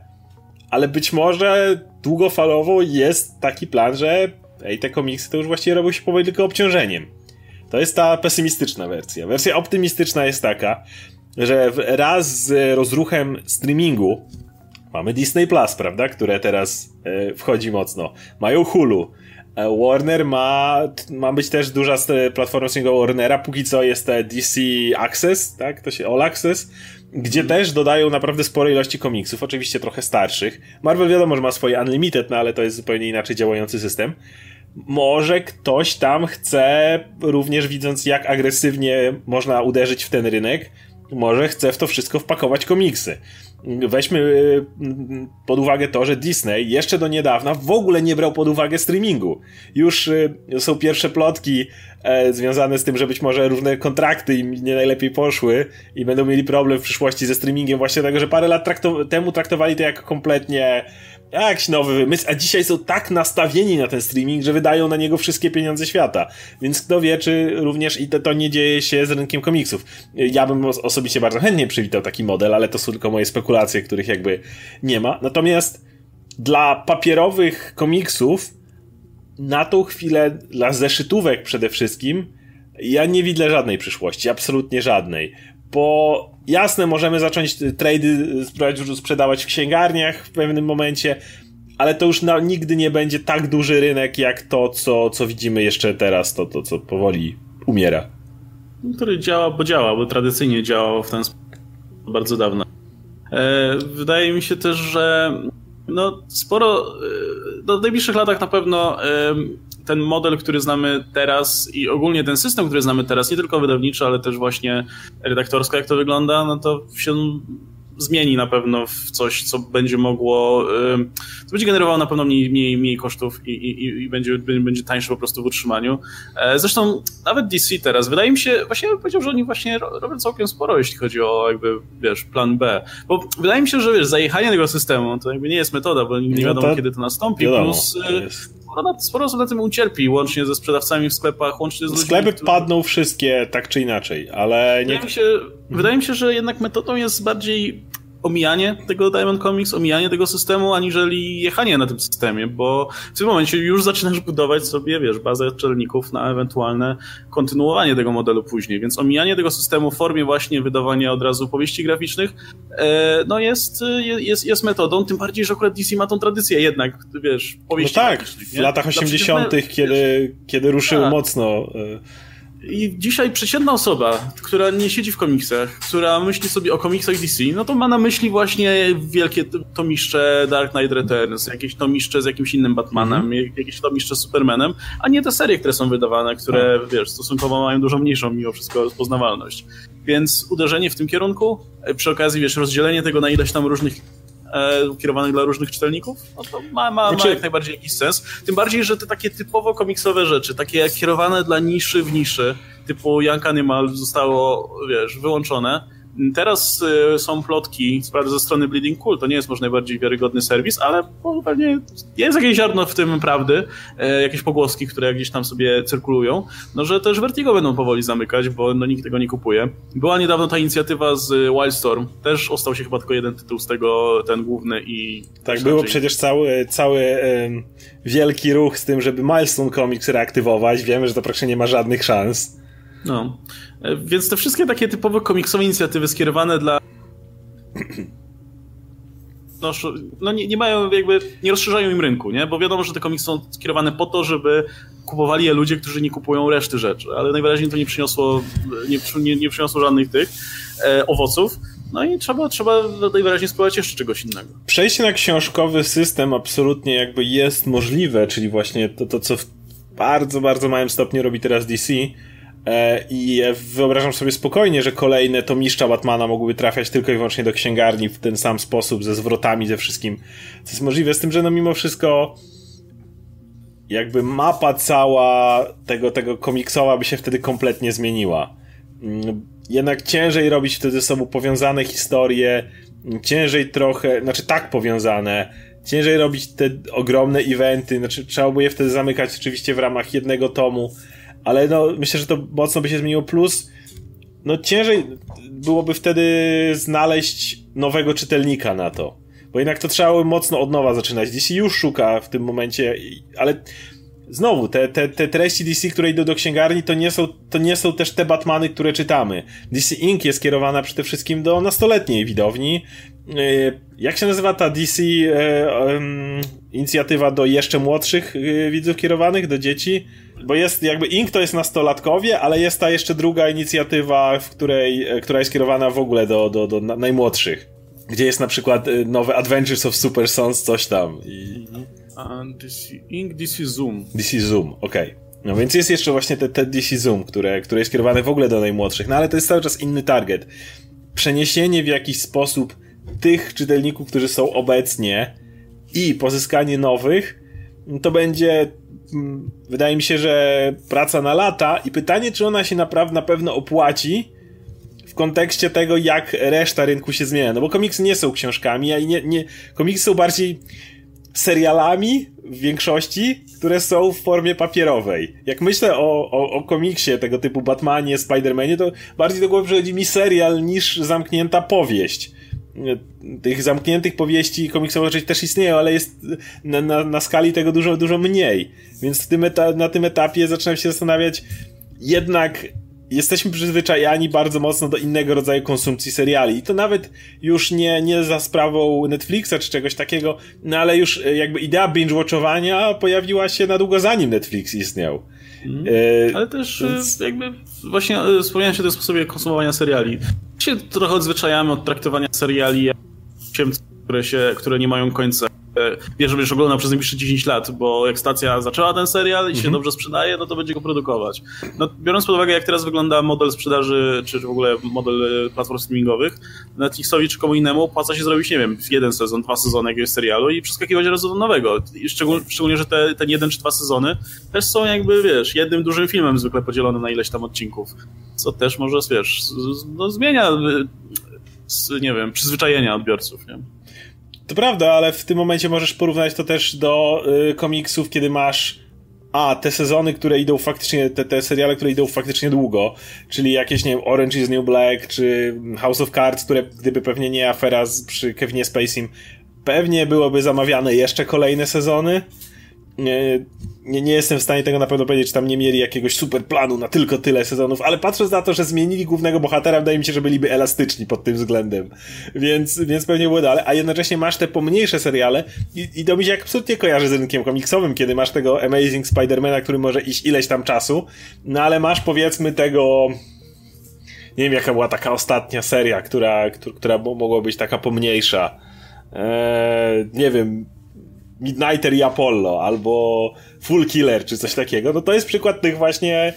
ale być może długofalowo jest taki plan, że ej, te komiksy to już właściwie robią się powoli tylko obciążeniem. To jest ta pesymistyczna wersja. Wersja optymistyczna jest taka, że wraz z rozruchem streamingu mamy Disney Plus, prawda, które teraz e, wchodzi mocno. Mają Hulu, Warner ma, ma być też duża platforma streamingowa Warnera, póki co jest DC Access, tak, to się All Access, gdzie też dodają naprawdę spore ilości komiksów, oczywiście trochę starszych. Marvel wiadomo, że ma swoje Unlimited, no ale to jest zupełnie inaczej działający system. Może ktoś tam chce, również widząc jak agresywnie można uderzyć w ten rynek, może chce w to wszystko wpakować komiksy weźmy y, pod uwagę to, że Disney jeszcze do niedawna w ogóle nie brał pod uwagę streamingu. Już y, są pierwsze plotki e, związane z tym, że być może różne kontrakty im nie najlepiej poszły i będą mieli problem w przyszłości ze streamingiem właśnie tego, że parę lat traktow temu traktowali to jako kompletnie jakiś nowy wymysł, a dzisiaj są tak nastawieni na ten streaming, że wydają na niego wszystkie pieniądze świata. Więc kto wie, czy również i to, to nie dzieje się z rynkiem komiksów. Ja bym osobiście bardzo chętnie przywitał taki model, ale to są tylko moje spekulacje, których jakby nie ma. Natomiast dla papierowych komiksów na tą chwilę, dla zeszytówek przede wszystkim, ja nie widzę żadnej przyszłości, absolutnie żadnej. Bo jasne, możemy zacząć trady sprzedawać w księgarniach w pewnym momencie, ale to już na, nigdy nie będzie tak duży rynek, jak to, co, co widzimy jeszcze teraz, to, to co powoli umiera. Który działa, bo działa, bo tradycyjnie działał w ten sposób bardzo dawno. E, wydaje mi się też, że no, sporo. No, w najbliższych latach na pewno ten model, który znamy teraz i ogólnie ten system, który znamy teraz, nie tylko wydawniczy, ale też właśnie redaktorsko, jak to wygląda, no to się zmieni na pewno w coś, co będzie mogło, co będzie generowało na pewno mniej, mniej, mniej kosztów i, i, i będzie, będzie tańsze po prostu w utrzymaniu. E, zresztą nawet DC teraz, wydaje mi się, właśnie ja bym powiedział, że oni właśnie robią całkiem sporo, jeśli chodzi o jakby, wiesz, plan B. Bo wydaje mi się, że wiesz, zajechanie tego systemu to jakby nie jest metoda, bo nie no wiadomo, to, kiedy to nastąpi, wiadomo, plus y, sporo, sporo osób na tym ucierpi, łącznie ze sprzedawcami w sklepach, łącznie z ludźmi, Sklepy którzy... padną wszystkie tak czy inaczej, ale nie... Wydaje mi, się, wydaje mi się, że jednak metodą jest bardziej omijanie tego Diamond Comics, omijanie tego systemu, aniżeli jechanie na tym systemie, bo w tym momencie już zaczynasz budować sobie, wiesz, bazę czytelników na ewentualne kontynuowanie tego modelu później, więc omijanie tego systemu w formie właśnie wydawania od razu powieści graficznych, e, no jest, jest, jest metodą, tym bardziej, że akurat DC ma tą tradycję jednak, wiesz, powieści No tak, w latach 80., kiedy, kiedy ruszył tak. mocno... I dzisiaj przeciętna osoba, która nie siedzi w komiksach, która myśli sobie o komiksach DC, no to ma na myśli właśnie wielkie tomiszcze Dark Knight Returns, jakieś tomiszcze z jakimś innym Batmanem, mm -hmm. jakieś tomiszcze z Supermanem, a nie te serie, które są wydawane, które, no. wiesz, stosunkowo mają dużo mniejszą mimo wszystko rozpoznawalność. Więc uderzenie w tym kierunku, e, przy okazji, wiesz, rozdzielenie tego na ileś tam różnych e, kierowanych dla różnych czytelników, no to ma, ma, znaczy... ma jak najbardziej jakiś sens. Tym bardziej, że te takie typowo komiksowe rzeczy, takie kierowane dla niszy w niszy, typu Young Animal zostało, wiesz, wyłączone, Teraz y, są plotki ze strony Bleeding Cool, to nie jest może najbardziej wiarygodny serwis, ale pewnie jest jakieś ziarno w tym prawdy, e, jakieś pogłoski, które gdzieś tam sobie cyrkulują, no że też Vertigo będą powoli zamykać, bo no, nikt tego nie kupuje. Była niedawno ta inicjatywa z Wildstorm, też ostał się chyba tylko jeden tytuł z tego, ten główny i... Tak, było przecież cały, cały um, wielki ruch z tym, żeby Milestone Comics reaktywować, wiemy, że to praktycznie nie ma żadnych szans. No, więc te wszystkie takie typowe komiksowe inicjatywy skierowane dla no, no nie, nie, mają jakby, nie rozszerzają im rynku, nie? Bo wiadomo, że te komiksy są skierowane po to, żeby kupowali je ludzie, którzy nie kupują reszty rzeczy, ale najwyraźniej to nie przyniosło, nie, nie, nie przyniosło żadnych tych e, owoców. No i trzeba, trzeba najwyraźniej spróbować jeszcze czegoś innego. Przejście na książkowy system absolutnie jakby jest możliwe, czyli właśnie to, to co w bardzo, bardzo małym stopniu robi teraz DC, I wyobrażam sobie spokojnie, że kolejne tomiszcza Batmana mogłyby trafiać tylko i wyłącznie do księgarni w ten sam sposób, ze zwrotami, ze wszystkim, co jest możliwe. Z tym, że no mimo wszystko jakby mapa cała tego, tego komiksowa by się wtedy kompletnie zmieniła. Mm, jednak ciężej robić wtedy ze sobą powiązane historie, ciężej trochę, znaczy tak powiązane, ciężej robić te ogromne eventy, znaczy trzeba by je wtedy zamykać oczywiście w ramach jednego tomu, ale no, myślę, że to mocno by się zmieniło. Plus, no ciężej byłoby wtedy znaleźć nowego czytelnika na to. Bo jednak to trzeba by mocno od nowa zaczynać. DC już szuka w tym momencie, ale znowu, te, te, te treści DC, które idą do księgarni, to nie, są, to nie są też te Batmany, które czytamy. DC Inc. jest kierowana przede wszystkim do nastoletniej widowni. E, jak się nazywa ta DC um, inicjatywa do jeszcze młodszych e, widzów kierowanych, do dzieci? Bo jest jakby Ink to jest nastolatkowie, ale jest ta jeszcze druga inicjatywa, w której, e, która jest kierowana w ogóle do, do, do najmłodszych. Gdzie jest na przykład e, nowe Adventures of Super Sons, coś tam. I... DC, Ink DC Zoom. DC Zoom, okej. Okay. No więc jest jeszcze właśnie te, te DC Zoom, które, które jest kierowane w ogóle do najmłodszych, no ale to jest cały czas inny target. Przeniesienie w jakiś sposób tych czytelników, którzy są obecnie i pozyskanie nowych, to będzie wydaje mi się, że praca na lata i pytanie, czy ona się naprawdę na pewno opłaci w kontekście tego, jak reszta rynku się zmienia. No bo komiksy nie są książkami, a nie, nie, komiksy są bardziej serialami w większości, które są w formie papierowej. Jak myślę o, o, o komiksie tego typu Batmanie, Spidermanie, to bardziej do głowy przychodzi mi serial niż zamknięta powieść tych zamkniętych powieści komiksowych oczywiście też istnieją, ale jest na, na, na skali tego dużo, dużo mniej. Więc tym na tym etapie zaczynam się zastanawiać, jednak jesteśmy przyzwyczajani bardzo mocno do innego rodzaju konsumpcji seriali. I to nawet już nie, nie za sprawą Netflixa czy czegoś takiego, no ale już jakby idea binge-watchowania pojawiła się na długo zanim Netflix istniał. Mm. E, ale też więc... jakby właśnie e, wspomniałem się o tym sposobie konsumowania seriali. Się trochę odzwyczajamy od traktowania seriali jak które, się, które nie mają końca E, wiesz, że będziesz oglądał przez najbliższe 10 lat, bo jak stacja zaczęła ten serial i się mhm. dobrze sprzedaje, no to będzie go produkować. No, biorąc pod uwagę, jak teraz wygląda model sprzedaży, czy w ogóle model platform streamingowych, Netflixowi czy komu innemu opłaca się zrobić, nie wiem, jeden sezon, dwa sezony jakiegoś serialu i przeskakiwać raz do nowego. Szczególnie, szczególnie, że te, ten jeden czy dwa sezony też są jakby, wiesz, jednym dużym filmem zwykle podzielonym na ileś tam odcinków. Co też może, wiesz, no, zmienia, nie wiem, przyzwyczajenia odbiorców, nie? To prawda, ale w tym momencie możesz porównać to też do y, komiksów, kiedy masz a, te sezony, które idą faktycznie, te, te seriale, które idą faktycznie długo, czyli jakieś, nie wiem, Orange is New Black, czy House of Cards, które gdyby pewnie nie afera z, przy Kevinie Spacey, pewnie byłoby zamawiane jeszcze kolejne sezony nie, nie, jestem w stanie tego na pewno powiedzieć, czy tam nie mieli jakiegoś super planu na tylko tyle sezonów, ale patrząc na to, że zmienili głównego bohatera, wydaje mi się, że byliby elastyczni pod tym względem. Więc, więc pewnie było dalej. A jednocześnie masz te pomniejsze seriale i, i to mi się absolutnie kojarzy z rynkiem komiksowym, kiedy masz tego Amazing Spidermana, który może iść ileś tam czasu, no ale masz powiedzmy tego nie wiem jaka była taka ostatnia seria, która, która mogła być taka pomniejsza. Eee, nie wiem, Midnighter i Apollo, albo Full Killer, czy coś takiego, no to jest przykład tych właśnie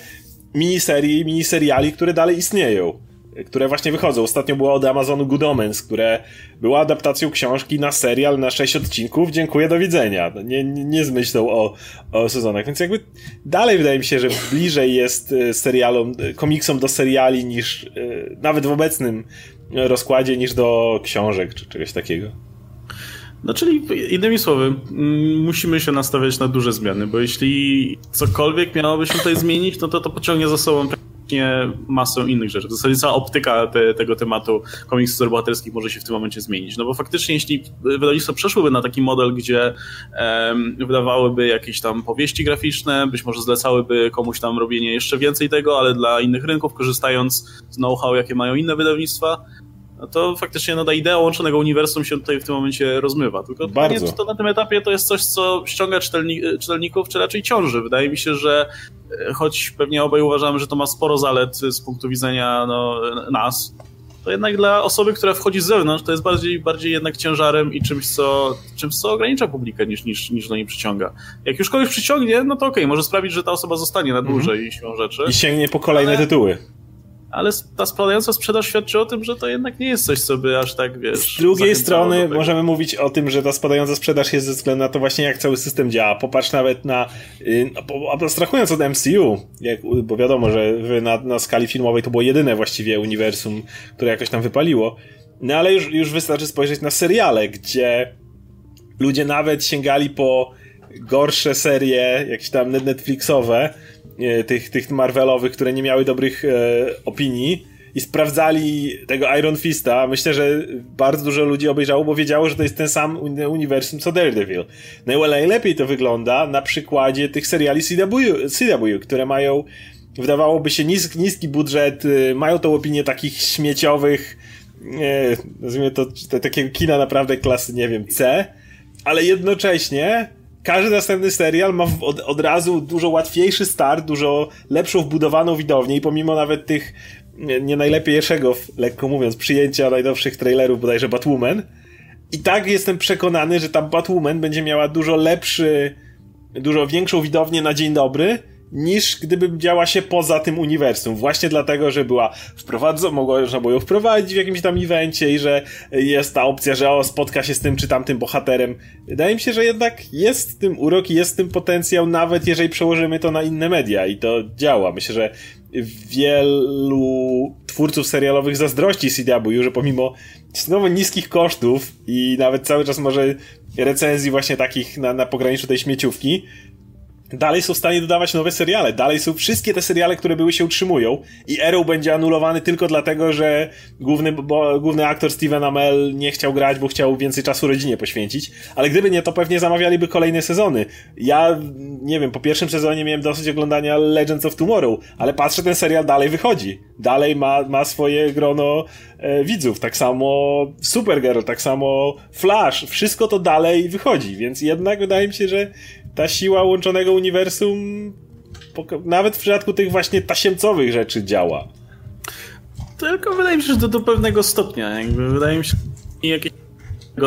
miniserii, miniseriali, które dalej istnieją. Które właśnie wychodzą. Ostatnio było od Amazonu Good Omens, które była adaptacją książki na serial na 6 odcinków. Dziękuję, do widzenia. No nie, nie, nie z myślą o, o sezonach. Więc jakby dalej wydaje mi się, że bliżej jest e, serialom, e, komiksom do seriali niż e, nawet w obecnym rozkładzie niż do książek czy czegoś takiego. No czyli innymi słowy, mm, musimy się nastawiać na duże zmiany, bo jeśli cokolwiek miałoby się tutaj zmienić, no to to pociągnie za sobą praktycznie masę innych rzeczy. W zasadzie cała optyka te, tego tematu komiksów superbohaterskich może się w tym momencie zmienić. No bo faktycznie, jeśli wydawnictwo przeszłyby na taki model, gdzie wydawałyby jakieś tam powieści graficzne, być może zlecałyby komuś tam robienie jeszcze więcej tego, ale dla innych rynków, korzystając z know-how, jakie mają inne wydawnictwa, no to faktycznie no, ta idea łączonego uniwersum się tutaj w tym momencie rozmywa. Tylko Bardzo. czy to na tym etapie to jest coś, co ściąga czytelni czytelników, czy raczej ciąży. Wydaje mi się, że e, choć pewnie obaj uważamy, że to ma sporo zalet z punktu widzenia no, nas, to jednak dla osoby, która wchodzi z zewnątrz, to jest bardziej, bardziej jednak ciężarem i czymś, co, czymś, co ogranicza publikę niż, niż, niż do niej przyciąga. Jak już kogoś przyciągnie, no to okej, okay, może sprawić, że ta osoba zostanie na dłużej mm -hmm. siłą rzeczy. I sięgnie po kolejne ale... tytuły ale ta spadająca sprzedaż świadczy o tym, że to jednak nie jest coś, co by aż tak, wiesz... Z drugiej strony możemy mówić o tym, że ta spadająca sprzedaż jest ze względu na to właśnie, jak cały system działa. Popatrz nawet na... Y, no, abstrahując od MCU, jak, bo wiadomo, że na, na skali filmowej to było jedyne właściwie uniwersum, które jakoś tam wypaliło, no ale już, już wystarczy spojrzeć na seriale, gdzie ludzie nawet sięgali po gorsze serie, jakieś tam Netflixowe, tych, tych Marvelowych, które nie miały dobrych e, opinii i sprawdzali tego Iron Fista, myślę, że bardzo dużo ludzi obejrzało, bo wiedziało, że to jest ten sam uniwersum co Daredevil. No najlepiej to wygląda na przykładzie tych seriali CW, CW które mają, wydawałoby się, niski, niski budżet, y, mają tą opinię takich śmieciowych, e, nazwijmy to, to takiego kina naprawdę klasy, nie wiem, C, ale jednocześnie każdy następny serial ma od, od razu dużo łatwiejszy start, dużo lepszą wbudowaną widownię i pomimo nawet tych nie, najlepiejszego, lekko mówiąc, przyjęcia najnowszych trailerów bodajże Batwoman, i tak jestem przekonany, że ta Batwoman będzie miała dużo lepszy, dużo większą widownię na dzień dobry, niż gdyby działa się poza tym uniwersum. Właśnie dlatego, że była wprowadzona, można było ją wprowadzić w jakimś tam evencie i że jest ta opcja, że o, spotka się z tym czy tamtym bohaterem. Wydaje mi się, że jednak jest tym urok i jest tym potencjał, nawet jeżeli przełożymy to na inne media i to działa. Myślę, że wielu twórców serialowych zazdrości CW, że pomimo stosunkowo niskich kosztów i nawet cały czas może recenzji właśnie takich na, na pograniczu tej śmieciówki, dalej są w stanie dodawać nowe seriale. Dalej są wszystkie te seriale, które były się utrzymują i Arrow będzie anulowany tylko dlatego, że główny, bo, główny aktor Steven Amell nie chciał grać, bo chciał więcej czasu rodzinie poświęcić. Ale gdyby nie, to pewnie zamawialiby kolejne sezony. Ja, nie wiem, po pierwszym sezonie miałem dosyć oglądania Legends of Tomorrow, ale patrzę, ten serial dalej wychodzi. Dalej ma, ma swoje grono e, widzów. Tak samo Supergirl, tak samo Flash. Wszystko to dalej wychodzi, więc jednak wydaje mi się, że ta siła łączonego uniwersum nawet w przypadku tych właśnie tasiemcowych rzeczy działa. Tylko wydaje mi się, że do, do pewnego stopnia. Jakby wydaje mi się, że jakieś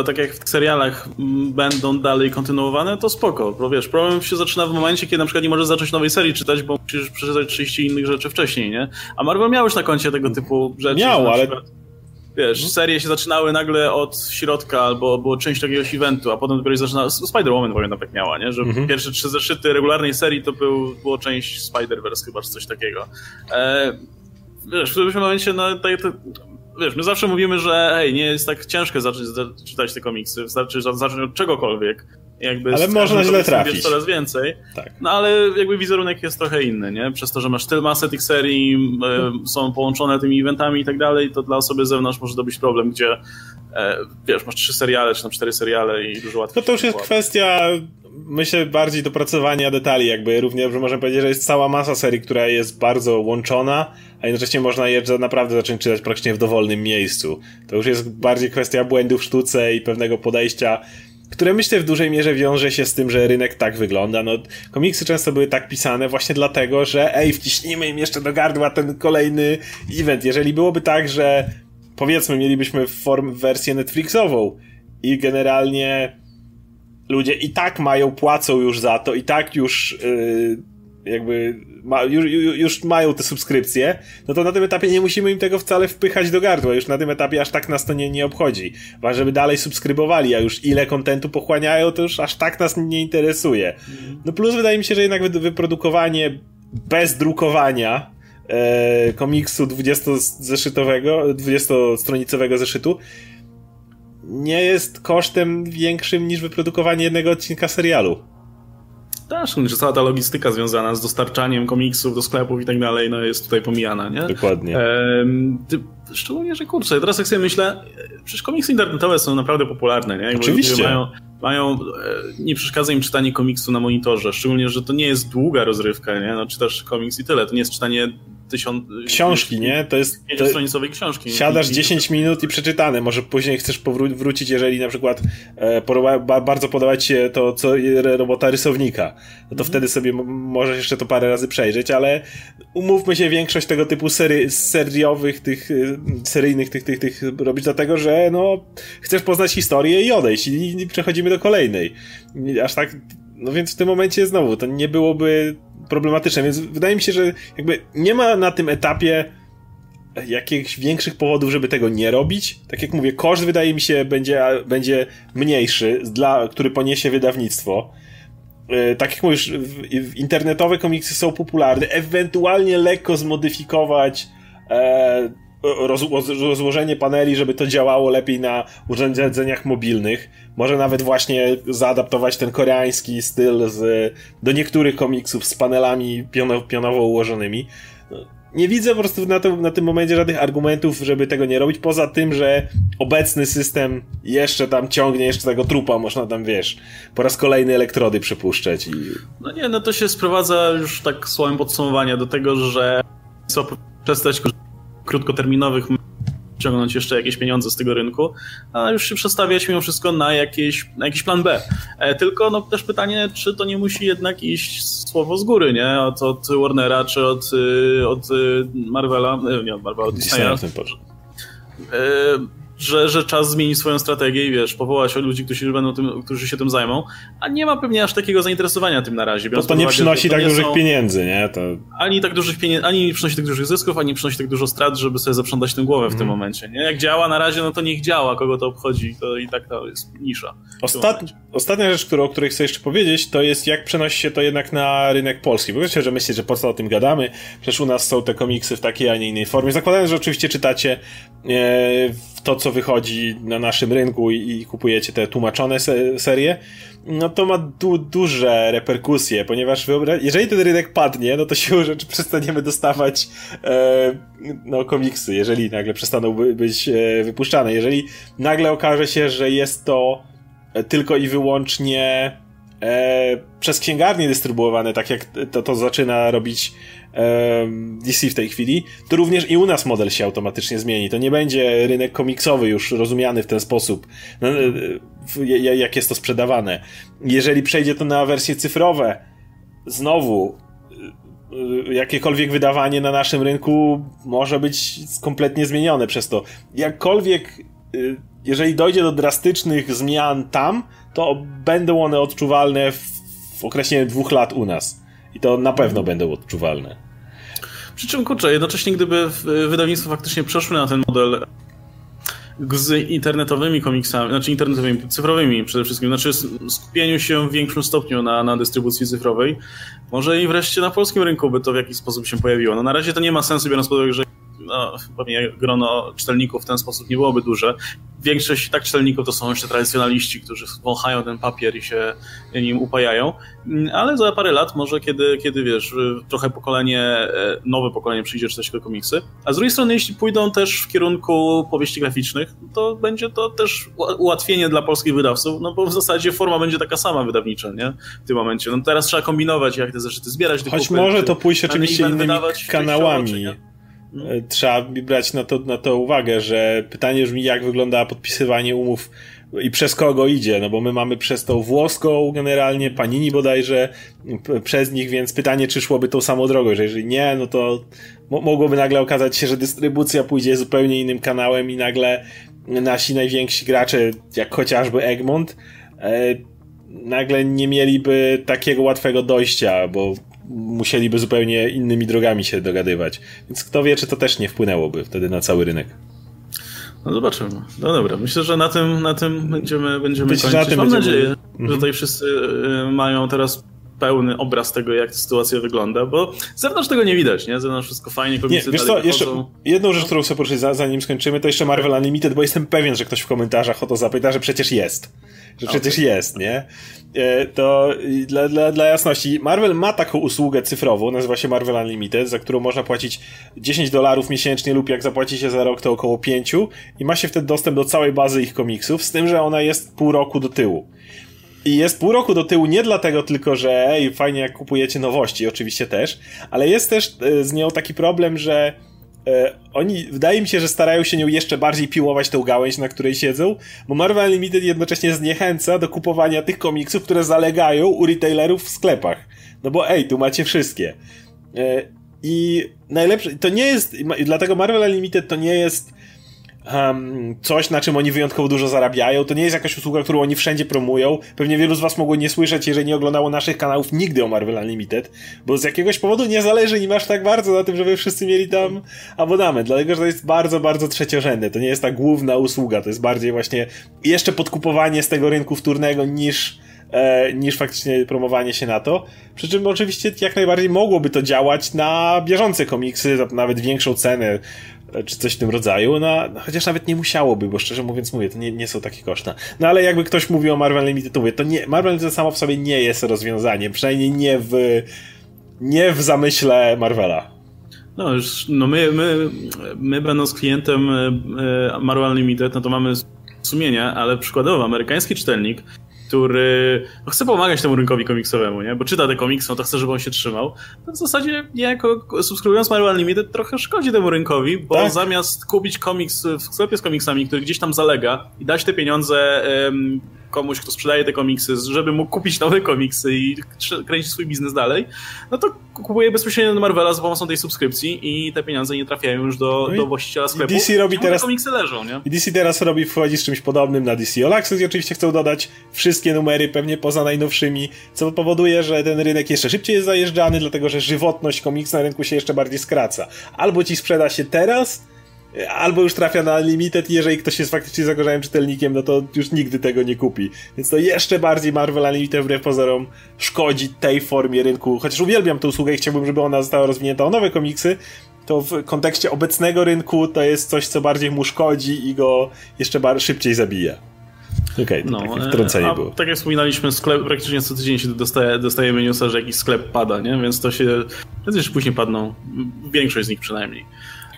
tak jak w serialach będą dalej kontynuowane, to spoko. Bo wiesz, problem się zaczyna w momencie, kiedy na przykład nie możesz zacząć nowej serii czytać, bo musisz przeczytać 30 innych rzeczy wcześniej, nie? A Marvel miał już na koncie tego typu rzeczy. Miał, ale wiesz, mhm. serie się zaczynały nagle od środka albo było część jakiegoś eventu, a potem dopiero się zaczyna. Spider-Woman pamiętam tak miała, nie? Że mhm. pierwsze trzy zeszyty regularnej serii to był, było część Spider-Verse chyba, czy coś takiego. E, wiesz, w którymś momencie, no, tak, to, wiesz, my zawsze mówimy, że hej, nie jest tak ciężko zacząć czytać te komiksy, wystarczy zacząć od czegokolwiek. Jakby ale można źle trafić. coraz więcej. Tak. No ale jakby wizerunek jest trochę inny, nie? Przez to, że masz tyle masę tych serii, y, są połączone tymi eventami i tak dalej, to dla osoby z zewnątrz może to być problem, gdzie e, wiesz, masz trzy seriale, czy tam cztery seriale i dużo łatwiej. No to już jest kwestia myślę bardziej dopracowania detali, jakby również, że możemy powiedzieć, że jest cała masa serii, która jest bardzo łączona, a jednocześnie można je naprawdę zacząć czytać praktycznie w dowolnym miejscu. To już jest bardziej kwestia błędów w sztuce i pewnego podejścia które myślę w dużej mierze wiąże się z tym, że rynek tak wygląda. No, komiksy często były tak pisane właśnie dlatego, że ej, wciśnijmy im jeszcze do gardła ten kolejny event. Jeżeli byłoby tak, że powiedzmy mielibyśmy form wersję Netflixową i generalnie ludzie i tak mają, płacą już za to, i tak już yy, jakby ma, już, już mają te subskrypcje, no to na tym etapie nie musimy im tego wcale wpychać do gardła. Już na tym etapie aż tak nas to nie, nie obchodzi. Ważne, żeby dalej subskrybowali, a już ile kontentu pochłaniają, to już aż tak nas nie interesuje. No plus wydaje mi się, że jednak wyprodukowanie bez drukowania e, komiksu 20-zeszytowego, 20-stronicowego zeszytu nie jest kosztem większym niż wyprodukowanie jednego odcinka serialu. Tak, że cała ta logistyka związana z dostarczaniem komiksów do sklepów i tak dalej, no jest tutaj pomijana, nie? Dokładnie. ty, szczególnie, że kurczę, teraz jak sobie myślę, przecież komiksy internetowe są naprawdę popularne, nie? Oczywiście. Mają, mają, e, nie przeszkadza im czytanie komiksu na monitorze, szczególnie, że to nie jest długa rozrywka, nie? No czytasz komiks i tyle, to nie jest czytanie tysiąc... Książki, nie? To jest... Pięciostronicowej książki. Siadasz 10 minut i przeczytane. Może później chcesz powrócić, jeżeli na przykład e, podoba, bardzo podoba ci się to, co robota rysownika. No to mhm. wtedy sobie możesz jeszcze to parę razy przejrzeć, ale umówmy się, większość tego typu sery, seriowych, tych, y, seryjnych, tych, tych, tych robić dlatego, że no, chcesz poznać historię i odejść i, i przechodzimy do kolejnej. Aż tak no więc w tym momencie znowu to nie byłoby problematyczne, więc wydaje mi się, że jakby nie ma na tym etapie jakichś większych powodów, żeby tego nie robić. Tak jak mówię, koszt wydaje mi się będzie, będzie mniejszy, dla, który poniesie wydawnictwo. Yy, tak jak mówisz, internetowe komiksy są popularne, ewentualnie lekko zmodyfikować e, rozłożenie paneli, żeby to działało lepiej na urządzeniach mobilnych. Może nawet właśnie zaadaptować ten koreański styl z, do niektórych komiksów z panelami piono, pionowo ułożonymi. Nie widzę po prostu na, to, na tym momencie żadnych argumentów, żeby tego nie robić, poza tym, że obecny system jeszcze tam ciągnie, jeszcze tego trupa można tam, wiesz, po raz kolejny elektrody przypuszczać i... No nie, no to się sprowadza już tak słowem podsumowania do tego, że co przestać krótkoterminowych ciągnąć jeszcze jakieś pieniądze z tego rynku, a już się przestawiać mimo wszystko na, jakieś, na jakiś plan B. E, tylko no, też pytanie, czy to nie musi jednak iść słowo z góry, nie? Od, od Warnera, czy od, y, od y, Marvela, e, nie od Marvela, od Disneya. Disneya że, że czas zmienić swoją strategię i wiesz, powołać ludzi, którzy, będą tym, którzy się tym zajmą, a nie ma pewnie aż takiego zainteresowania tym na razie. To, to nie przynosi tak dużych są... pieniędzy, nie? To... Ani tak dużych pieniędzy, ani nie przynosi tak dużych zysków, ani nie przynosi tak dużo strat, żeby sobie zaprzątać tę głowę w tym mhm. momencie, nie? Jak działa na razie, no to niech działa, kogo to obchodzi, to i tak to jest nisza. Ostat... Ostatnia rzecz, którą, o której chcę jeszcze powiedzieć, to jest jak przenosi się to jednak na rynek polski, bo wiecie, że myślę, że po co o tym gadamy, przecież u nas są te komiksy w takiej, a nie innej formie, zakładając, że oczywiście czytacie e, to, co wychodzi na naszym rynku i, i kupujecie te tłumaczone se serie, no to ma du duże reperkusje, ponieważ jeżeli ten rynek padnie, no to siłą (laughs) rzeczy przestaniemy dostawać e, no, komiksy, jeżeli nagle przestaną by, być e, wypuszczane. Jeżeli nagle okaże się, że jest to tylko i wyłącznie e, przez księgarnie dystrybuowane, tak jak to, to zaczyna robić e, DC w tej chwili, to również i u nas model się automatycznie zmieni. To nie będzie rynek komiksowy już rozumiany w ten sposób, no, e, jak jest to sprzedawane. Jeżeli przejdzie to na wersje cyfrowe, znowu e, jakiekolwiek wydawanie na naszym rynku może być kompletnie zmienione przez to. Jakkolwiek e, jeżeli dojdzie do drastycznych zmian tam, to będą one odczuwalne w okresie dwóch lat u nas. I to na pewno będą odczuwalne. Przy czym, kurczę, jednocześnie gdyby wydawnictwa faktycznie przeszły na ten model z internetowymi komiksami, znaczy internetowymi, cyfrowymi przede wszystkim, znaczy skupieniu się w większym stopniu na, na dystrybucji cyfrowej, może i wreszcie na polskim rynku by to w jakiś sposób się pojawiło. No na razie to nie ma sensu, biorąc pod uwagę, że no, pewnie grono czytelników w ten sposób nie byłoby duże. Większość tak czytelników to są jeszcze tradycjonaliści, którzy wąchają ten papier i się nim upajają, ale za parę lat może, kiedy, kiedy wiesz, trochę pokolenie, e, nowe pokolenie przyjdzie czytać te komiksy, a z drugiej strony, jeśli pójdą też w kierunku powieści graficznych, to będzie to też ułatwienie dla polskich wydawców, no bo w zasadzie forma będzie taka sama wydawnicza, nie? W tym momencie. No teraz trzeba kombinować, jak te zeszyty zbierać. Choć kupy, może to pójść oczywiście innymi kanałami. E, trzeba brać na to, na to uwagę, że pytanie brzmi, jak wygląda podpisywanie umów i przez kogo idzie, no bo my mamy przez tą włoską generalnie, Panini bodajże, przez nich, więc pytanie, czy szłoby tą samą drogą, że jeżeli nie, no to mogłoby nagle okazać się, że dystrybucja pójdzie zupełnie innym kanałem i nagle nasi najwięksi gracze, jak chociażby Egmont, e, nagle nie mieliby takiego łatwego dojścia, bo musieliby zupełnie innymi drogami się dogadywać. Więc kto wie, czy to też nie wpłynęłoby wtedy na cały rynek. No zobaczymy. No dobra, myślę, że na tym, na tym będziemy, będziemy Być kończyć. Mam będziemy... nadzieję, mhm. że tutaj wszyscy y, mają teraz pełny obraz tego, jak ta sytuacja wygląda, bo z zewnątrz tego nie widać, nie? Z zewnątrz wszystko fajnie, komiksy nie, wiesz co, jeszcze jedną rzecz, którą chcę poruszyć, zanim skończymy, to jeszcze Marvel Unlimited, bo jestem pewien, że ktoś w komentarzach o to zapyta, że przecież jest. Że przecież okay. jest, nie? E, to dla, dla, dla jasności, Marvel ma taką usługę cyfrową, nazywa się Marvel Unlimited, za którą można płacić 10 dolarów miesięcznie lub jak zapłaci się za rok, to około 5 i ma się wtedy dostęp do całej bazy ich komiksów, z tym, że ona jest pół roku do tyłu. I jest pół roku do tyłu nie dlatego tylko, że ej, fajnie jak kupujecie nowości, oczywiście też, ale jest też e, z nią taki problem, że e, oni, wydaje mi się, że starają się nią jeszcze bardziej piłować tą gałęź, na której siedzą, bo Marvel Unlimited jednocześnie zniechęca do kupowania tych komiksów, które zalegają u retailerów w sklepach. No bo ej, tu macie wszystkie. E, I najlepsze, to nie jest, dlatego Marvel Unlimited to nie jest um, coś, na czym oni wyjątkowo dużo zarabiają. To nie jest jakaś usługa, którą oni wszędzie promują. Pewnie wielu z was mogło nie słyszeć, jeżeli nie oglądało naszych kanałów nigdy o Marvel Unlimited, bo z jakiegoś powodu nie zależy im aż tak bardzo na tym, żeby wszyscy mieli tam abonament, dlatego, że to jest bardzo, bardzo trzeciorzędne. To nie jest ta główna usługa, to jest bardziej właśnie jeszcze podkupowanie z tego rynku wtórnego niż e, niż faktycznie promowanie się na to. Przy czym oczywiście jak najbardziej mogłoby to działać na bieżące komiksy, nawet większą cenę czy coś w tym rodzaju, no, no, chociaż nawet nie musiałoby, bo szczerze mówiąc mówię, to nie, nie są takie koszta. No ale jakby ktoś mówił o Marvel Limited, to mówię, to nie, Marvel Limited samo w sobie nie jest rozwiązaniem, przynajmniej nie w, nie w zamyśle Marvela. No już, no my, my, my będąc klientem e, e, Marvel Limited, no to mamy sumienia, ale przykładowo amerykański czytelnik który no, chce pomagać temu rynkowi komiksowemu, nie? Bo czyta te komiksy, no to chce, żeby on się trzymał. To w zasadzie jako subskrybując Marvel Unlimited trochę szkodzi temu rynkowi, bo tak? zamiast kupić komiks w sklepie z komiksami, który gdzieś tam zalega i dać te pieniądze um, komuś, kto sprzedaje te komiksy, żeby mógł kupić nowe komiksy i kręcić swój biznes dalej, no to kupuje bezpośrednio do Marvela za pomocą tej subskrypcji i te pieniądze nie trafiają już do, no do właściciela sklepu. DC robi teraz, komiksy leżą, nie? I DC teraz robi, wchodzi z czymś podobnym na DC All Access i oczywiście chcą dodać wszystkie numery, pewnie poza najnowszymi, co powoduje, że ten rynek jeszcze szybciej jest zajeżdżany, dlatego że żywotność komiksu na rynku się jeszcze bardziej skraca. Albo ci sprzeda się teraz, albo już trafia na limited jeżeli ktoś jest faktycznie zagorzałym czytelnikiem, no to już nigdy tego nie kupi. Więc to jeszcze bardziej Marvel Unlimited wbrew pozorom szkodzi tej formie rynku, chociaż uwielbiam tę usługę i chciałbym, żeby ona została rozwinięta o nowe komiksy, to w kontekście obecnego rynku to jest coś, co bardziej mu szkodzi i go jeszcze szybciej zabija. Okej, okay, no, takie wtrącenie a, było. Tak jak wspominaliśmy, sklep, praktycznie co tydzień się dostaje, dostajemy newsa, że jakiś sklep pada, nie? Więc to się, jeszcze później padną, większość z nich przynajmniej.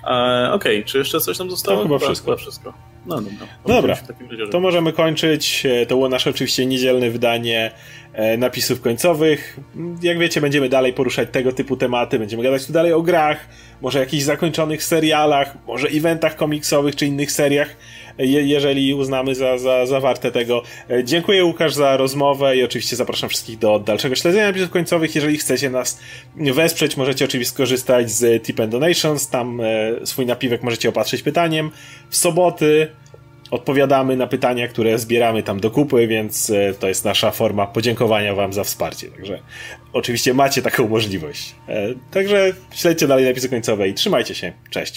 E, Okej, okay, czy jeszcze coś tam zostało? To chyba wszystko. wszystko. No dobra. Dobra, to możemy kończyć. E, to było nasze oczywiście niedzielne wydanie e, napisów końcowych. Jak wiecie, będziemy dalej poruszać tego typu tematy. Będziemy gadać tu dalej o grach, może jakichś zakończonych serialach, może eventach komiksowych czy innych seriach, je jeżeli uznamy za, za, za warte tego. E, dziękuję Łukasz za rozmowę i oczywiście zapraszam wszystkich do dalszego śledzenia napisów końcowych. Jeżeli chcecie nas wesprzeć, możecie oczywiście skorzystać z Tip and Donations. Tam swój napiwek możecie opatrzyć pytaniem. W soboty odpowiadamy na pytania, które zbieramy tam do kupy, więc e, to jest nasza forma podziękowania Wam za wsparcie. Także oczywiście macie taką możliwość. E, także śledźcie dalej napisy końcowe i trzymajcie się. Cześć.